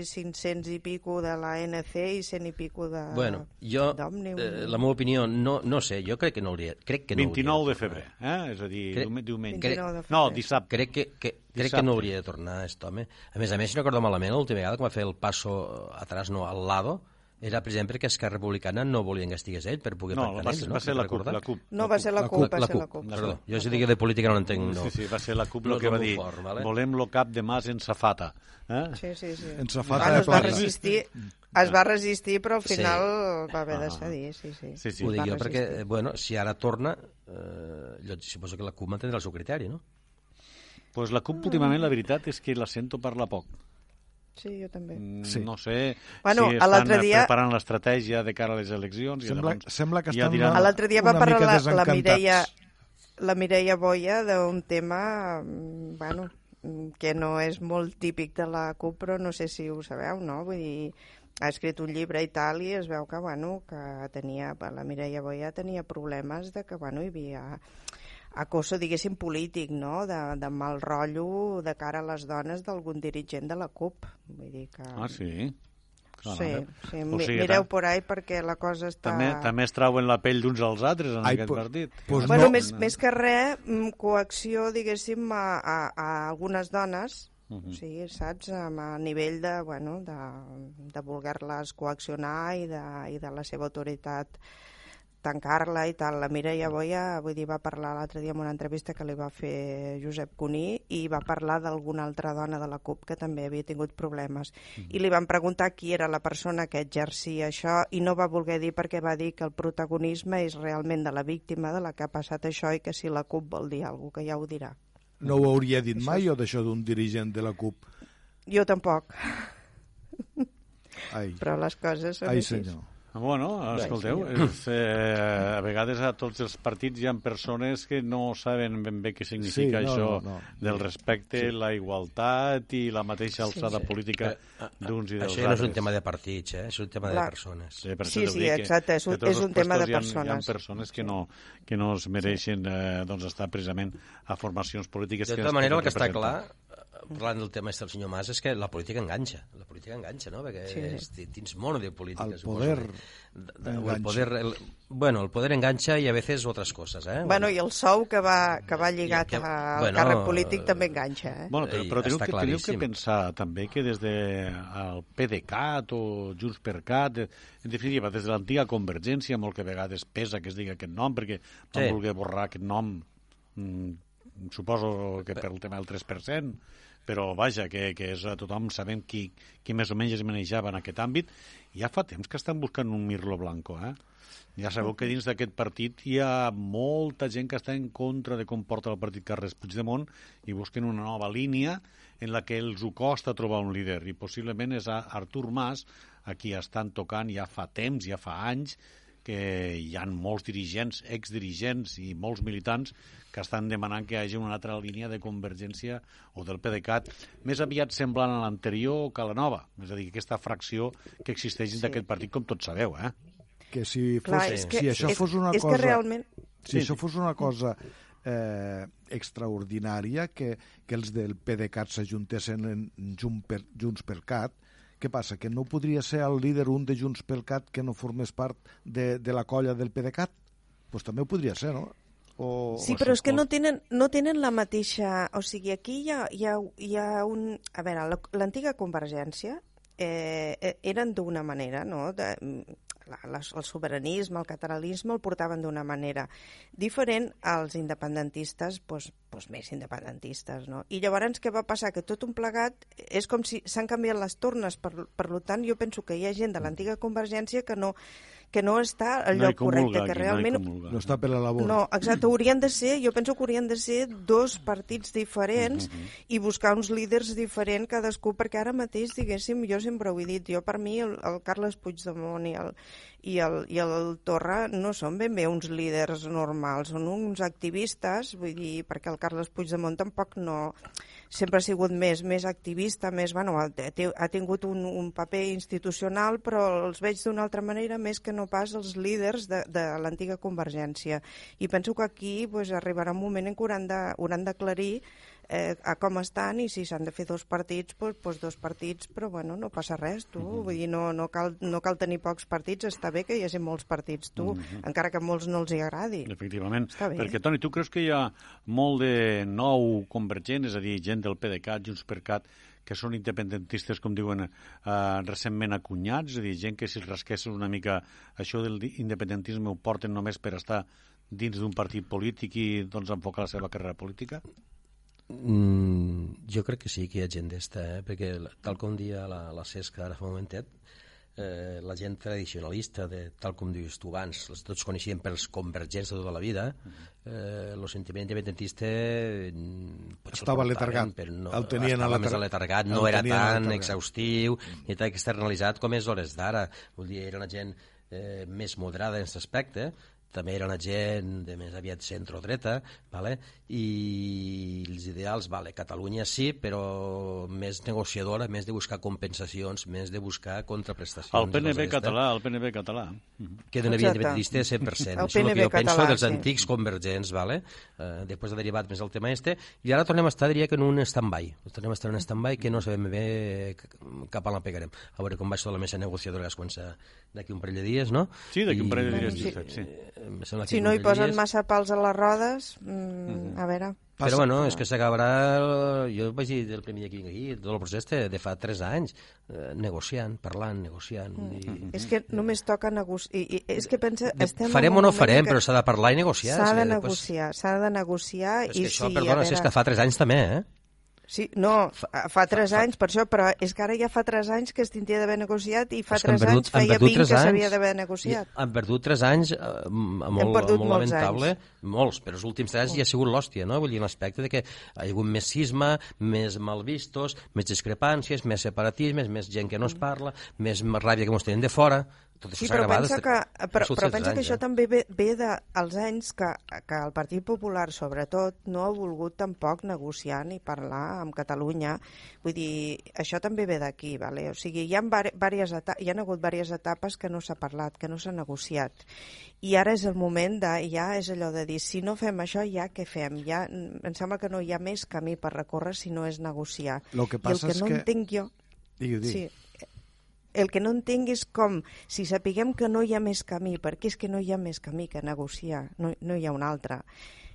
500 i pico de la NC i 100 i pico de Bueno, jo, eh, la meva opinió, no, no sé, jo crec que no hauria... Crec que no 29 de hauria febrer, eh? és a dir, Crec- diume- diumenge. 29 de No, dissabte. Crec que, que, crec que no hauria de tornar aquest home. A més a més, si no recordo malament, l'última vegada que va fer el passo atrás, no, al lado, era precisament perquè Esquerra Republicana no volien que estigués ell per poder No, pactar va ells, ser, no? va ser la CUP, la CUP. No, va ser la CUP, va ser la CUP. Perdó, jo si digui de política no n'entenc, no. Sí, sí, va ser la CUP No el que va dir fort, vale? volem lo cap de mas en safata. Eh? Sí, sí, sí. En safata bueno, de plata. resistir, es va resistir, però al Sí. final va haver de cedir, sí, sí. Sí, sí. Ho dic jo perquè, resistir. bueno, si ara torna, eh, jo suposo que la CUP mantindrà el seu criteri, no? Pues la CUP últimament la veritat és que la sento parlar poc. Sí, jo també. Mm, Sí. No sé Bueno, si estan dia- preparant l'estratègia de cara a les eleccions. i Sembla, llavors sembla que ja estan diran- una- A l'altre dia va una parlar mica la, la. Mireia la Mireia Boia d'un tema mm, bueno, mm, que no és molt típic de la CUP, però no sé si ho sabeu, no? Vull dir, ha escrit un llibre i tal, i es veu que, bueno, que tenia, la Mireia Boia tenia problemes de que, bueno, hi havia acoso, diguéssim, polític, no?, de, de mal rotllo de cara a les dones d'algun dirigent de la CUP. Vull dir que... Ah, sí? Clar, Sí, sí. O sigui, mireu por ahí perquè la cosa està... També, també es trauen la pell d'uns als altres en Ai, aquest po- partit. pues Bueno, no. més, més que res, mm, coacció, diguéssim, a, a, a algunes dones, Uh -huh. o sigui, saps, a nivell de, bueno, de, de voler-les coaccionar i de, i de la seva autoritat tancar-la i tal. La Mireia Boia, vull dir, va parlar l'altre dia en una entrevista que li va fer Josep Cuní i va parlar d'alguna altra dona de la CUP que també havia tingut problemes. I li van preguntar qui era la persona que exercia això i no va voler dir perquè va dir que el protagonisme és realment de la víctima de la que ha passat això i que si la CUP vol dir alguna cosa, que ja ho dirà. No ho hauria dit mai, o d'això d'un dirigent de la CUP? Jo tampoc, Ai, però les coses són ai així. senyor. Bueno, escolteu, és, eh, a vegades a tots els partits hi ha persones que no saben ben bé què significa Sí, no, això no, no. del respecte, la igualtat i la mateixa alçada sí. política Eh, d'uns i dels Això ja no és un altres. tema de partits, eh? és un tema Clar. de persones. Sí, per Sí, això sí, exacte, és un- és un tema de puestos hi ha- persones. Hi ha persones que no, que no es mereixen eh, doncs, estar precisament a formacions polítiques De tota manera, el que està clar, eh, parlant del tema este del senyor Mas, és que la política enganxa. La política enganxa, no? Perquè Sí. és, tens mono de política, El suposo. poder De- de- o el enganxa. poder, el, bueno, el poder enganxa i a veces otras cosas, eh? Bueno, i el sou que va, que va lligat que- al bueno, càrrec polític també enganxa, eh? Bueno, però, I però teniu, que, teniu que pensar també que des de el PDeCAT o Junts per Cat, eh, en definitiva, des de l'antiga Convergència, molt que a vegades pesa que es digui aquest nom, perquè van Sí. voler borrar aquest nom, mm, suposo que per el tema del 3%, però vaja, que, que és tothom sabem qui, qui més o menys es manejava en aquest àmbit, ja fa temps que estan buscant un Mirlo Blanco, eh? Ja sabeu que dins d'aquest partit hi ha molta gent que està en contra de com porta el partit Carles Puigdemont i busquen una nova línia en la que els ho costa trobar un líder i possiblement és a Artur Mas a qui estan tocant ja fa temps, ja fa anys que hi han molts dirigents, exdirigents i molts militants que estan demanant que hi hagi una altra línia de convergència o del PDeCAT més aviat semblant a l'anterior que a la nova. És a dir, aquesta fracció que existeix dins d'aquest partit, com tots sabeu, eh? Que si, fos, Clar, és que, si això és, fos una és cosa... que realment... Si això fos una cosa eh, extraordinària, que, que els del PDeCAT s'ajuntessin en Junts per, Junts per Cat, què passa? Que no podria ser el líder un de Junts per Cat que no formés part de, de la colla del PDeCAT? Doncs pues també ho podria ser, no? O, Sí, o però és que no tenen, no tenen la mateixa... O sigui, aquí hi ha, hi ha, hi ha un... A veure, la- l'antiga Convergència eh, eh, eren d'una manera, no? De, la, la, el sobiranisme, el catalanisme el portaven d'una manera diferent als independentistes, doncs, doncs més independentistes, no? I llavors què va passar? Que tot un plegat és com si s'han canviat les tornes, per, per tant jo penso que hi ha gent de l'antiga Convergència que no, que no està al No lloc correcte, que no realment comulga. No està per la labor. no, exacte, haurien de ser, jo penso que haurien de ser dos partits diferents i buscar uns líders diferents cadascú, perquè ara mateix, diguéssim, jo sempre ho he dit, jo per mi el, el Carles Puigdemont i el, i, el, i el Torra no són ben bé uns líders normals, són uns activistes, vull dir, perquè el Carles Puigdemont tampoc no sempre ha sigut més, més activista, més, bueno, ha, tingut un, un paper institucional, però els veig d'una altra manera més que no pas els líders de, de l'antiga Convergència. I penso que aquí pues, arribarà un moment en què hauran d'aclarir eh, a com estan i si s'han de fer dos partits, pues, pues dos partits, però bueno, no passa res, tu. Vull dir, no, no, cal, no cal tenir pocs partits, està bé que hi hagi molts partits, tu, encara que a molts no els hi agradi. Efectivament. Perquè, Toni, tu creus que hi ha molt de nou convergent, és a dir, gent del PDeCAT, Junts per Cat, que són independentistes, com diuen, eh, recentment acunyats, és a dir, gent que si rasquessin una mica això del di- independentisme ho porten només per estar dins d'un partit polític i doncs enfocar la seva carrera política? Mm, jo crec que sí que hi ha gent d'esta, eh? perquè tal com dia la, la Cesca ara fa un momentet, eh, la gent tradicionalista, de, tal com dius tu abans, els tots coneixien pels convergents de tota la vida, eh, el sentiment independentista mm, Estava letargat. però no, El tenien estava aletar- més aletargat, el no era tan exhaustiu ni tan externalitzat com és hores d'ara. Vull dir, era una gent eh, més moderada en aquest aspecte, també era una gent de més aviat centro-dreta, vale? i els ideals, vale, Catalunya sí, però més negociadora, més de buscar compensacions, més de buscar contraprestacions. El PNB català, el PNB català. Que d'una Exacte. via independentista 100%. El Això és el que PNB jo penso català, dels sí. antics convergents, vale? Uh, després ha derivat més el tema este, i ara tornem a estar, diria que en un stand-by. Tornem a estar en un stand-by que no sabem bé cap on la pegarem. A veure com va això de la mesa negociadora que es comença d'aquí un parell de dies, no? Sí, d'aquí un parell de dies, sí. Josep, sí. Eh, em sembla que Si no hi de posen dies. massa pals a les rodes, mm, a veure... Però bueno, és que s'acabarà... Jo vaig dir del primer dia que vinc aquí, tot el procés de, de fa 3 anys, eh, negociant, parlant, negociant. Mm. I... És que només toca negociar. I, i, és que pensa, De, estem farem o no farem, que però s'ha de parlar i negociar. S'ha de després- negociar, s'ha de negociar És i que això, sí, perdona, a si és veure... que fa 3 anys també, eh? Sí, no, fa, fa 3 anys, per això, però és que ara ja fa 3 anys que es tindria d'haver negociat i fa És que han 3 perdut- anys feia perdut 20 tres que s'havia d'haver negociat. Han perdut 3 anys eh, molt, perdut molt lamentable, anys. molts, però els últims 3 anys ja ha sigut l'hòstia, no? Vull dir, l'aspecte de que hi ha hagut més cisma, més malvistos, més discrepàncies, més separatismes, més gent que no es parla, més ràbia que mos tenen de fora, tot això Sí, s'ha però agravat pensa que, però, però pensa anys, que això eh? també ve, ve dels anys que, que el Partit Popular, sobretot, no ha volgut tampoc negociar ni parlar amb Catalunya. Vull dir, això també ve d'aquí, vale? O sigui, hi ha, vàries etapes, hi ha hagut diverses etapes que no s'ha parlat, que no s'ha negociat. I ara és el moment de, ja és allò de dir, si no fem això, ja què fem? Ja, em sembla que no hi ha més camí per recórrer si no és negociar. Lo que I el passa que és no que- entenc jo... Digui, digui. Sí. El que no entenc és com, si sapiguem que no hi ha més camí, perquè és que no hi ha més camí que negociar, no, no hi ha un altre,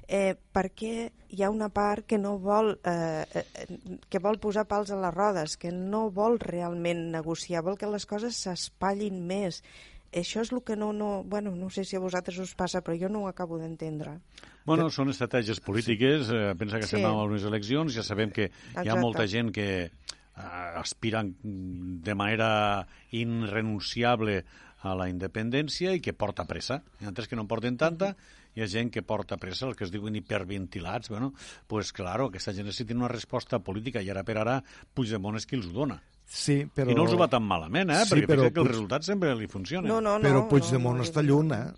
eh, per què hi ha una part que no vol, eh, eh, que vol posar pals a les rodes, que no vol realment negociar, vol que les coses s'espallin més. Això és el que no, no, bueno, no sé si a vosaltres us passa, però jo no ho acabo d'entendre. Bueno, són estratègies polítiques, eh, pensa que Sí. estem a unes eleccions, ja sabem que hi ha Exacte. molta gent que aspiren de manera irrenunciable a la independència i que porta pressa. Hi ha altres que no en porten tanta, hi ha gent que porta pressa, el que es diuen hiperventilats. Bueno, pues claro, aquesta gent necessita una resposta política i ara per ara Puigdemont és qui els ho dona. Sí, però... I no els ho va tan malament, eh? Sí, Perquè però que el Puig- resultat sempre li funciona. No, no, no. però Puigdemont no, no, està lluny, eh?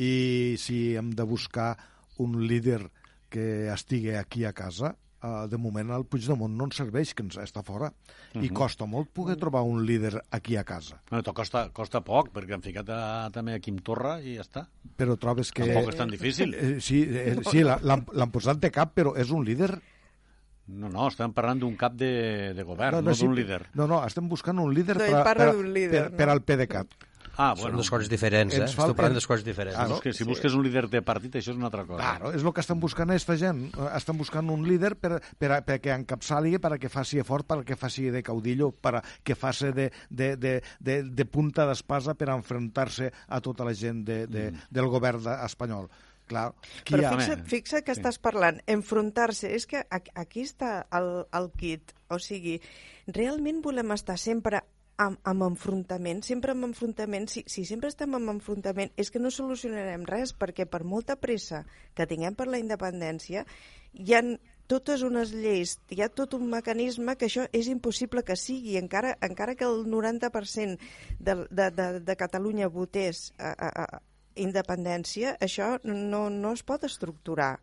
I si hem de buscar un líder que estigui aquí a casa, uh, de moment el Puigdemont no ens serveix, que ens està fora. I costa molt poder trobar un líder aquí a casa. No, to costa, costa poc, perquè han ficat a, també a Quim Torra i ja està. Però trobes que... Tampoc és tan difícil. Eh, sí, eh, sí la- l'han posat de cap, però és un líder... No, no, estem parlant d'un cap de, de govern, no, no, sí, d'un líder. No, no, estem buscant un líder No, per, per, líder, per, per no? al PDeCAT. Ah, Són bueno. dues coses diferents, eh? Estic parlant de coses diferents. Ah, no? que si busques un líder de partit, això és una altra cosa. Claro, és el que estan buscant aquesta gent. Eh, Estan buscant un líder per, per, a- perquè encapçali, per que faci fort, per que faci de caudillo, per que faci de, de, de, de, de punta d'espasa per enfrontar-se a tota la gent de, de, Mm. del govern de- espanyol. Clar, qui Però ha... fixa't, fixa't que Sí. estàs parlant, enfrontar-se, és que aquí està el, el kit. O sigui, realment volem estar sempre amb, amb enfrontament, sempre amb enfrontament. Si, si sempre estem amb enfrontament és que no solucionarem res, perquè per molta pressa que tinguem per la independència, hi ha totes unes lleis, hi ha tot un mecanisme que això és impossible que sigui, encara, encara que el 90% de, de, de, de Catalunya votés a, a, a independència, això no, no es pot estructurar.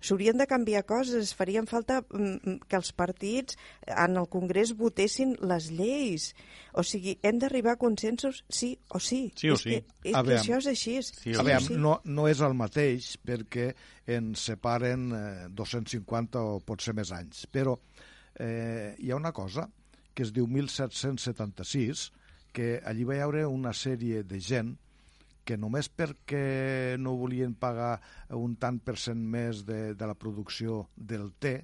S'haurien de canviar coses, farien falta mm, que els partits en el Congrés votessin les lleis. O sigui, hem d'arribar a consensos sí o sí. Sí o és sí. Que, és A que veure, això és així. sí A veure, sí. no, no és el mateix perquè ens separen eh, 250 o potser més anys, però eh, hi ha una cosa que es diu 1776, que allí va haure una sèrie de gent que només perquè no volien pagar un tant per cent més de, de la producció del té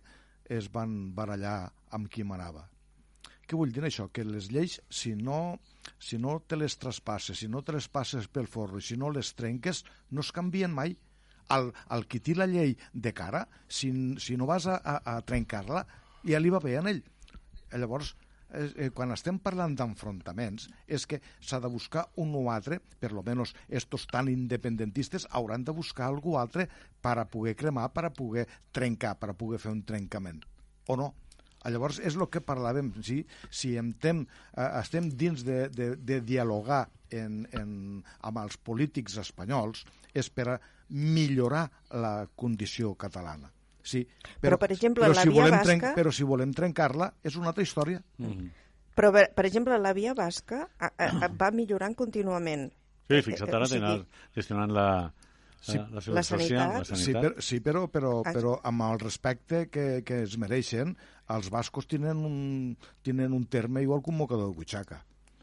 es van barallar amb qui manava. Què vull dir això? Que les lleis, si no, si no te les traspasses, si no te les passes pel forro si no les trenques, no es canvien mai. Al, al qui té la llei de cara, si, si no vas a, a, a trencar-la, ja li va bé a ell. Llavors, eh, quan estem parlant d'enfrontaments, és que s'ha de buscar un o altre, per lo menos estos tan independentistes hauran de buscar algú altre per a poder cremar, per a poder trencar, per a poder fer un trencament. O no? Llavors, és el que parlàvem, sí? si estem, eh, estem dins de, de, de dialogar en, en, amb els polítics espanyols, és per a millorar la condició catalana. Sí, Però, per exemple, però la si Via volem Basca- Però si volem trencar-la, és una altra història. Mm. Però, per, per exemple, la via basca a, a, a, va millorant contínuament. Sí, fixa't, ara O sigui, tenen gestionant la, Sí, la, la, la sanitat. la Sí, sanitat. per, sí però, però, Ah. però amb el respecte que, que es mereixen, els bascos tenen un, tenen un terme igual que un mocador de butxaca.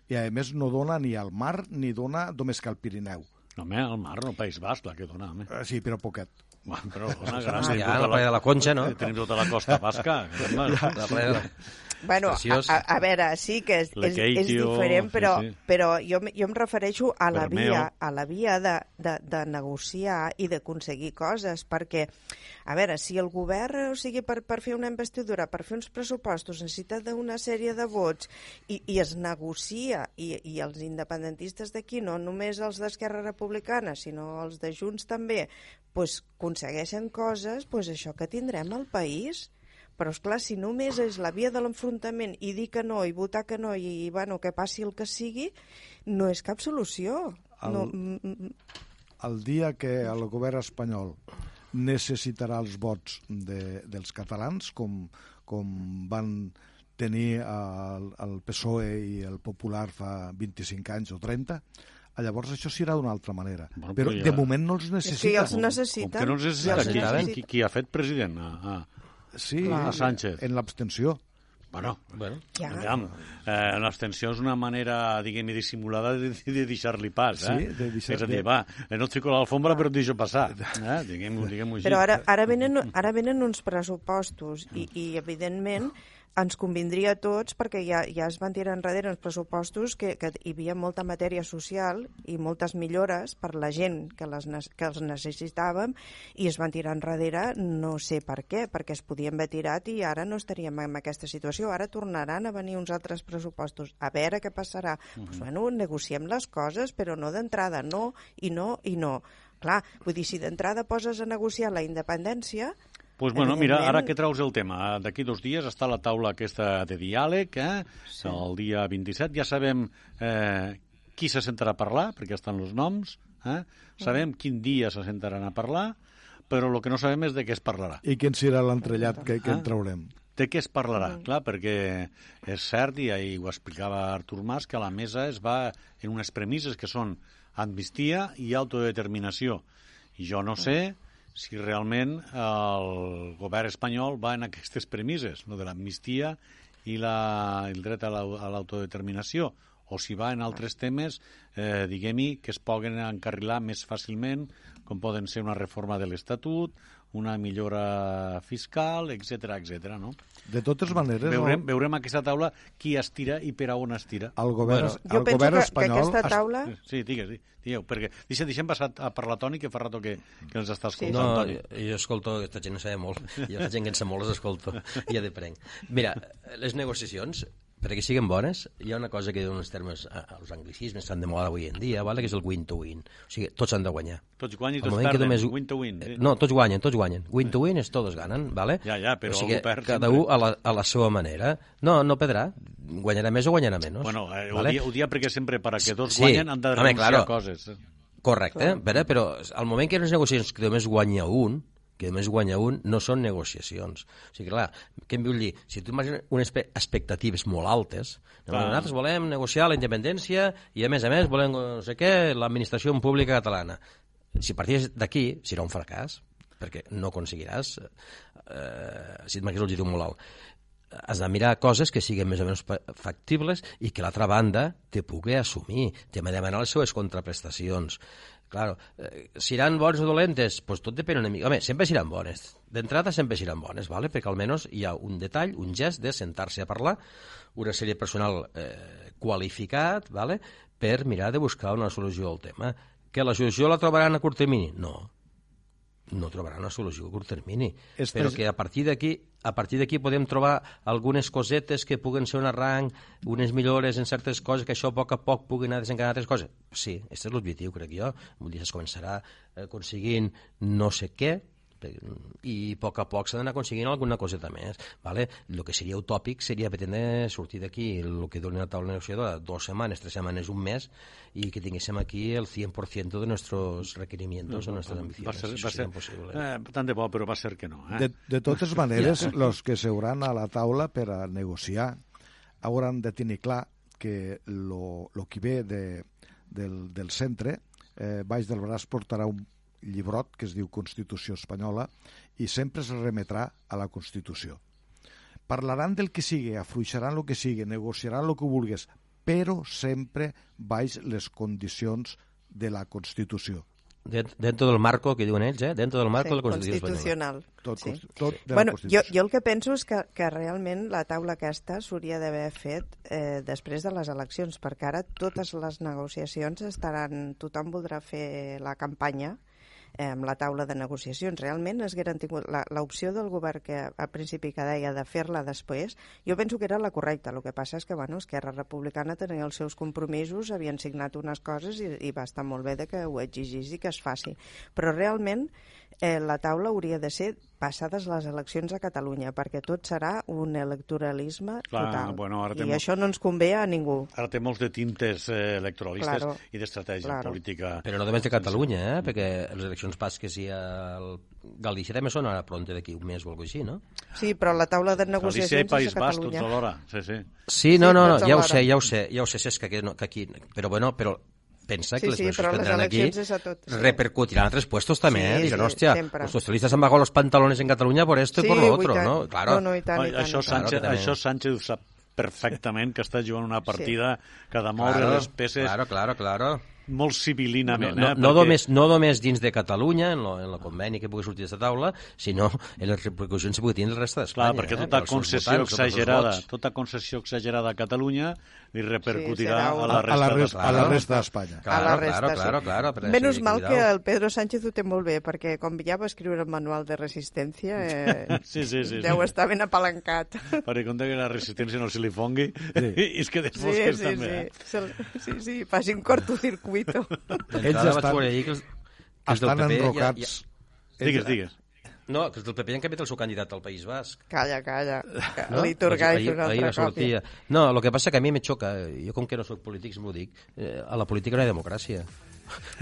I, a més, no dona ni al mar ni dona només que al Pirineu. No, home, el mar, no, País Basc, la que dona, home. Eh, Sí, però poquet. Bueno, però dona gran. Ah, tenim ja, tota la playa de la Concha, no? Tenim tota la costa basca. home. La playa de la... Bueno, a, Preciós. a, a veure, sí que és, és, és diferent, sí, però, sí. però jo, jo em refereixo a la via, a la via de, de, de negociar i d'aconseguir coses, perquè, a veure, si el govern, o sigui, per, per fer una investidura, per fer uns pressupostos, necessita d'una sèrie de vots i, i es negocia, i, i els independentistes d'aquí, no només els d'Esquerra Republicana, sinó els de Junts també, pues, aconsegueixen coses, pues això que tindrem al país. Però, és clar si només és la via de l'enfrontament i dir que no, i votar que no, i, bueno, que passi el que sigui, no és cap solució. El- No, mm, mm, El dia que el govern espanyol necessitarà els vots de, dels catalans, com, com van tenir el, el PSOE i el Popular fa 25 anys o 30, llavors això serà d'una altra manera. Bueno, però però ja- de moment no els necessita. ja els necessiten. Com que no els necessita, Ja els qui, necessitaven. qui, qui ha fet president? Ah, ah. Sí, Clar. A Sánchez. en l'abstenció. Bueno, Bueno, Ja. Aviam, eh, l'abstenció és una manera, diguem-ne, dissimulada de, de deixar-li pas, eh? Sí, de deixar- És a dir, va, eh, no et fico l'alfombra, però et deixo passar. Eh? Diguem-ho diguem així. Però ara, ara, venen, ara venen uns pressupostos i, i evidentment, ens convindria a tots perquè ja, ja es van tirar enrere els pressupostos que, que hi havia molta matèria social i moltes millores per la gent que, les, que els necessitàvem i es van tirar enrere no sé per què, perquè es podien haver tirat i ara no estaríem en aquesta situació. Ara tornaran a venir uns altres pressupostos. A veure què passarà. Uh -huh. pues, bueno, negociem les coses, però no d'entrada, no i no i no. Clar, vull dir, si d'entrada poses a negociar la independència, Pues bueno, mira, ara que traus el tema, d'aquí dos dies està la taula aquesta de diàleg, eh? Sí. el dia 27, ja sabem eh, qui se sentarà a parlar, perquè estan els noms, eh? sabem quin dia se sentaran a parlar, però el que no sabem és de què es parlarà. I quin serà l'entrellat que, que Ah. en traurem? De què es parlarà? Mm. Clar, perquè és cert, i ahir ho explicava Artur Mas, que la mesa es va en unes premisses que són amnistia i autodeterminació. I jo no sé si realment el govern espanyol va en aquestes premisses, no de l'amnistia i la, el dret a la- a l'autodeterminació, o si va en altres temes, eh, diguem-hi, que es poden encarrilar més fàcilment, com poden ser una reforma de l'Estatut, una millora fiscal, etc etc. no? De totes maneres, Veurem, el, veurem aquesta taula qui estira i per a on estira. el govern, Jo el penso govern que, que espanyol... aquesta es- taula... Sí, digues, sí, digueu, perquè deixa, deixem passar a parlar Toni, que fa rato que, que els està Sí, escoltant, No, Toni. jo, jo escolto, aquesta gent no sabe molt, jo la gent que en sap molt les escolto, i ja deprenc. Mira, les negociacions, perquè siguin bones, hi ha una cosa que diuen els termes, eh, els anglicismes estan de moda avui en dia, vale? que és el win to win. O sigui, tots han de guanyar. Tots guanyen i Al tots perden, només- win to win. Eh, No, tots guanyen, tots guanyen. Win to win és tots ganen, vale? Ja, ja, però o sigui, algú perd cada sempre. un a la, a la seva manera. No, no perdrà. Guanyarà més o guanyarà menys. Bueno, eh, ho, vale? dia, ho dia perquè sempre per a que tots Sí, guanyen han de home, renunciar claro. a coses. Correcte, però, però al moment que hi ha unes negociacions que només guanya un, que només guanya un, no són negociacions. O sigui, clar, què em vull dir? Si tu imagines unes expectatives molt altes, Clar. nosaltres volem negociar la independència i, a més a més, volem, no sé què, l'administració pública catalana. Si parties d'aquí, serà un fracàs, perquè no aconseguiràs, eh, si et marques l'objectiu molt alt has de mirar coses que siguin més o menys fa- factibles i que l'altra banda te pugui assumir, te de demanar les seues contraprestacions. Claro, eh, seran bones o dolentes? Pues tot depèn una mica. Home, sempre seran bones. D'entrada sempre seran bones, ¿vale? perquè almenys hi ha un detall, un gest de sentar-se a parlar, una sèrie personal eh, qualificat, ¿vale? per mirar de buscar una solució al tema. Que la solució la trobaran a curt termini? No, no trobarà una solució a curt termini. Este Però que a partir d'aquí a partir d'aquí podem trobar algunes cosetes que puguen ser un arranc, unes millores en certes coses, que això a poc a poc puguin anar desencadenant altres coses. Sí, aquest és l'objectiu, crec jo. Vull dir, es començarà eh, aconseguint no sé què, i a poc a poc s'ha d'anar aconseguint alguna coseta més. ¿vale? El que seria utòpic seria pretendre sortir d'aquí el que doni la taula negociadora dues setmanes, tres setmanes, un mes i que tinguéssim aquí el 100% de nuestros requerimientos o nuestras Va ambiciones. ser, va ser, impossible. eh, tant de bo, però va ser que no. Eh? De, de totes maneres, els que seuran a la taula per a negociar hauran de tenir clar que lo, lo que ve de, del, del centre, eh, baix del braç portarà un llibrot que es diu Constitució Espanyola i sempre es remetrà a la Constitució. Parlaran del que sigui, afluixaran el que sigui, negociaran el que vulgues, però sempre baix les condicions de la Constitució. Dent- Dentro del marco que diuen ells, eh? Dentro del marco Sí, de la Constitució Espanyola. constitucional. Tot, sí. tot de Bueno, la jo, Constitució. jo el que penso és que, que realment la taula aquesta s'hauria d'haver fet eh, després de les eleccions, perquè ara totes les negociacions estaran... Tothom voldrà fer la campanya eh, amb la taula de negociacions. Realment es hagueren tingut l'opció del govern que al principi que deia de fer-la després, jo penso que era la correcta. El que passa és que bueno, Esquerra Republicana tenia els seus compromisos, havien signat unes coses i, i va estar molt bé de que ho exigís i que es faci. Però realment eh, la taula hauria de ser passades les eleccions a Catalunya, perquè tot serà un electoralisme Clar, total. bueno, ara I tem- això no ens convé a ningú. Ara té molts de tintes eh, electoralistes Claro, i d'estratègia claro. política. Però no només de Catalunya, eh? perquè les eleccions basques i el Galícia també són ara pronte d'aquí un mes o alguna així, no? Sí, però la taula de Galícia i negociacions País és Basc, tots Catalunya. alhora. Sí, sí. Sí, no, no, no, ja ho sé, ja ho sé, ja ho sé, Cesc, que, no, que aquí... Però bueno, però pensa Sí, que les sí, que tindran aquí eleccions és a tot, sí. repercutiran a tres puestos també, Sí, eh? Diran, sí, hòstia, sempre. los socialistas han bajado los pantalones en Cataluña por esto y por lo i otro. ¿no? Claro. No, no, i tant, i tant. això, i tant. Sánchez, Claro que això Sánchez ho sap perfectament, que està jugant una partida que ha de moure claro, les peces Claro, claro, claro. Molt civilinament. no, eh? no, perquè- només, no només dins de Catalunya, en lo, en lo conveni que pugui sortir d'aquesta taula, sinó en les repercussions que pugui tenir el reste d'Espanya. Clar, perquè eh? tota seus concessió votants, exagerada, tota concessió exagerada a Catalunya li repercutirà a un- la a resta la, de resta, a la Claro. resta d'Espanya. a Claro, la resta, claro, sí. claro, claro, Menys sí, mal que el Pedro Sánchez ho té molt bé, perquè com ja va escriure el manual de resistència, eh, Sí, sí, sí. deu sí. estar ben apalancat. Perquè compte que la resistència no se li fongui Sí. i és que Sí, després sí, que sí, també. eh? Se'l- sí, sí, facin cortocircuito. D'entrada Ells estan- ahir que els, que Estan PP ja- enrocats. Digues, digues. No, que els del PP han canviat el seu candidat al País Basc. Calla, calla. No? Una altra sortir- còpia. No, el que passa que a mi me xoca, jo com que no sóc polític, m'ho dic, eh, a la política no hi ha democràcia.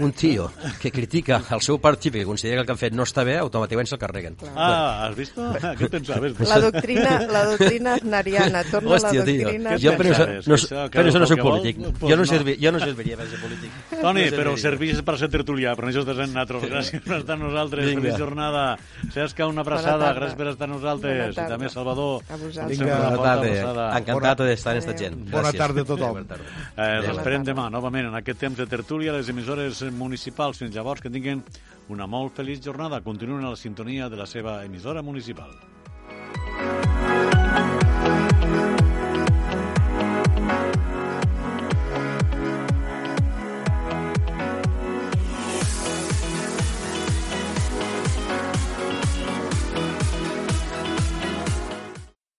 Un tio que critica el seu partit perquè considera que el que han fet no està bé, automàticament se'l carreguen. Ah, has vist? Què pensaves? La doctrina, la doctrina aznariana, torna Hòstia, a la tio, doctrina jo per això, pensaves? no, Que això, per això no que soc que polític. vol, Jo pues no, no. servi, jo no serviria per ser polític. Toni, No però servís per ser tertulià, però això estàs en nosaltres. Gràcies per estar amb nosaltres. Vinga. Feliç jornada. Cesca, una Bona abraçada. Gràcies per estar amb nosaltres. Bona I també Salvador. A vosaltres. Vinga. Bona tarda. Encantat d'estar amb esta gent. Bona Gràcies. tarda a tothom. Bona. Eh, Bona esperem demà, novament, en aquest temps de tertúlia, les emissores municipals fins llavors que tinguin una molt feliç jornada. Continuen a la sintonia de la seva emissora municipal.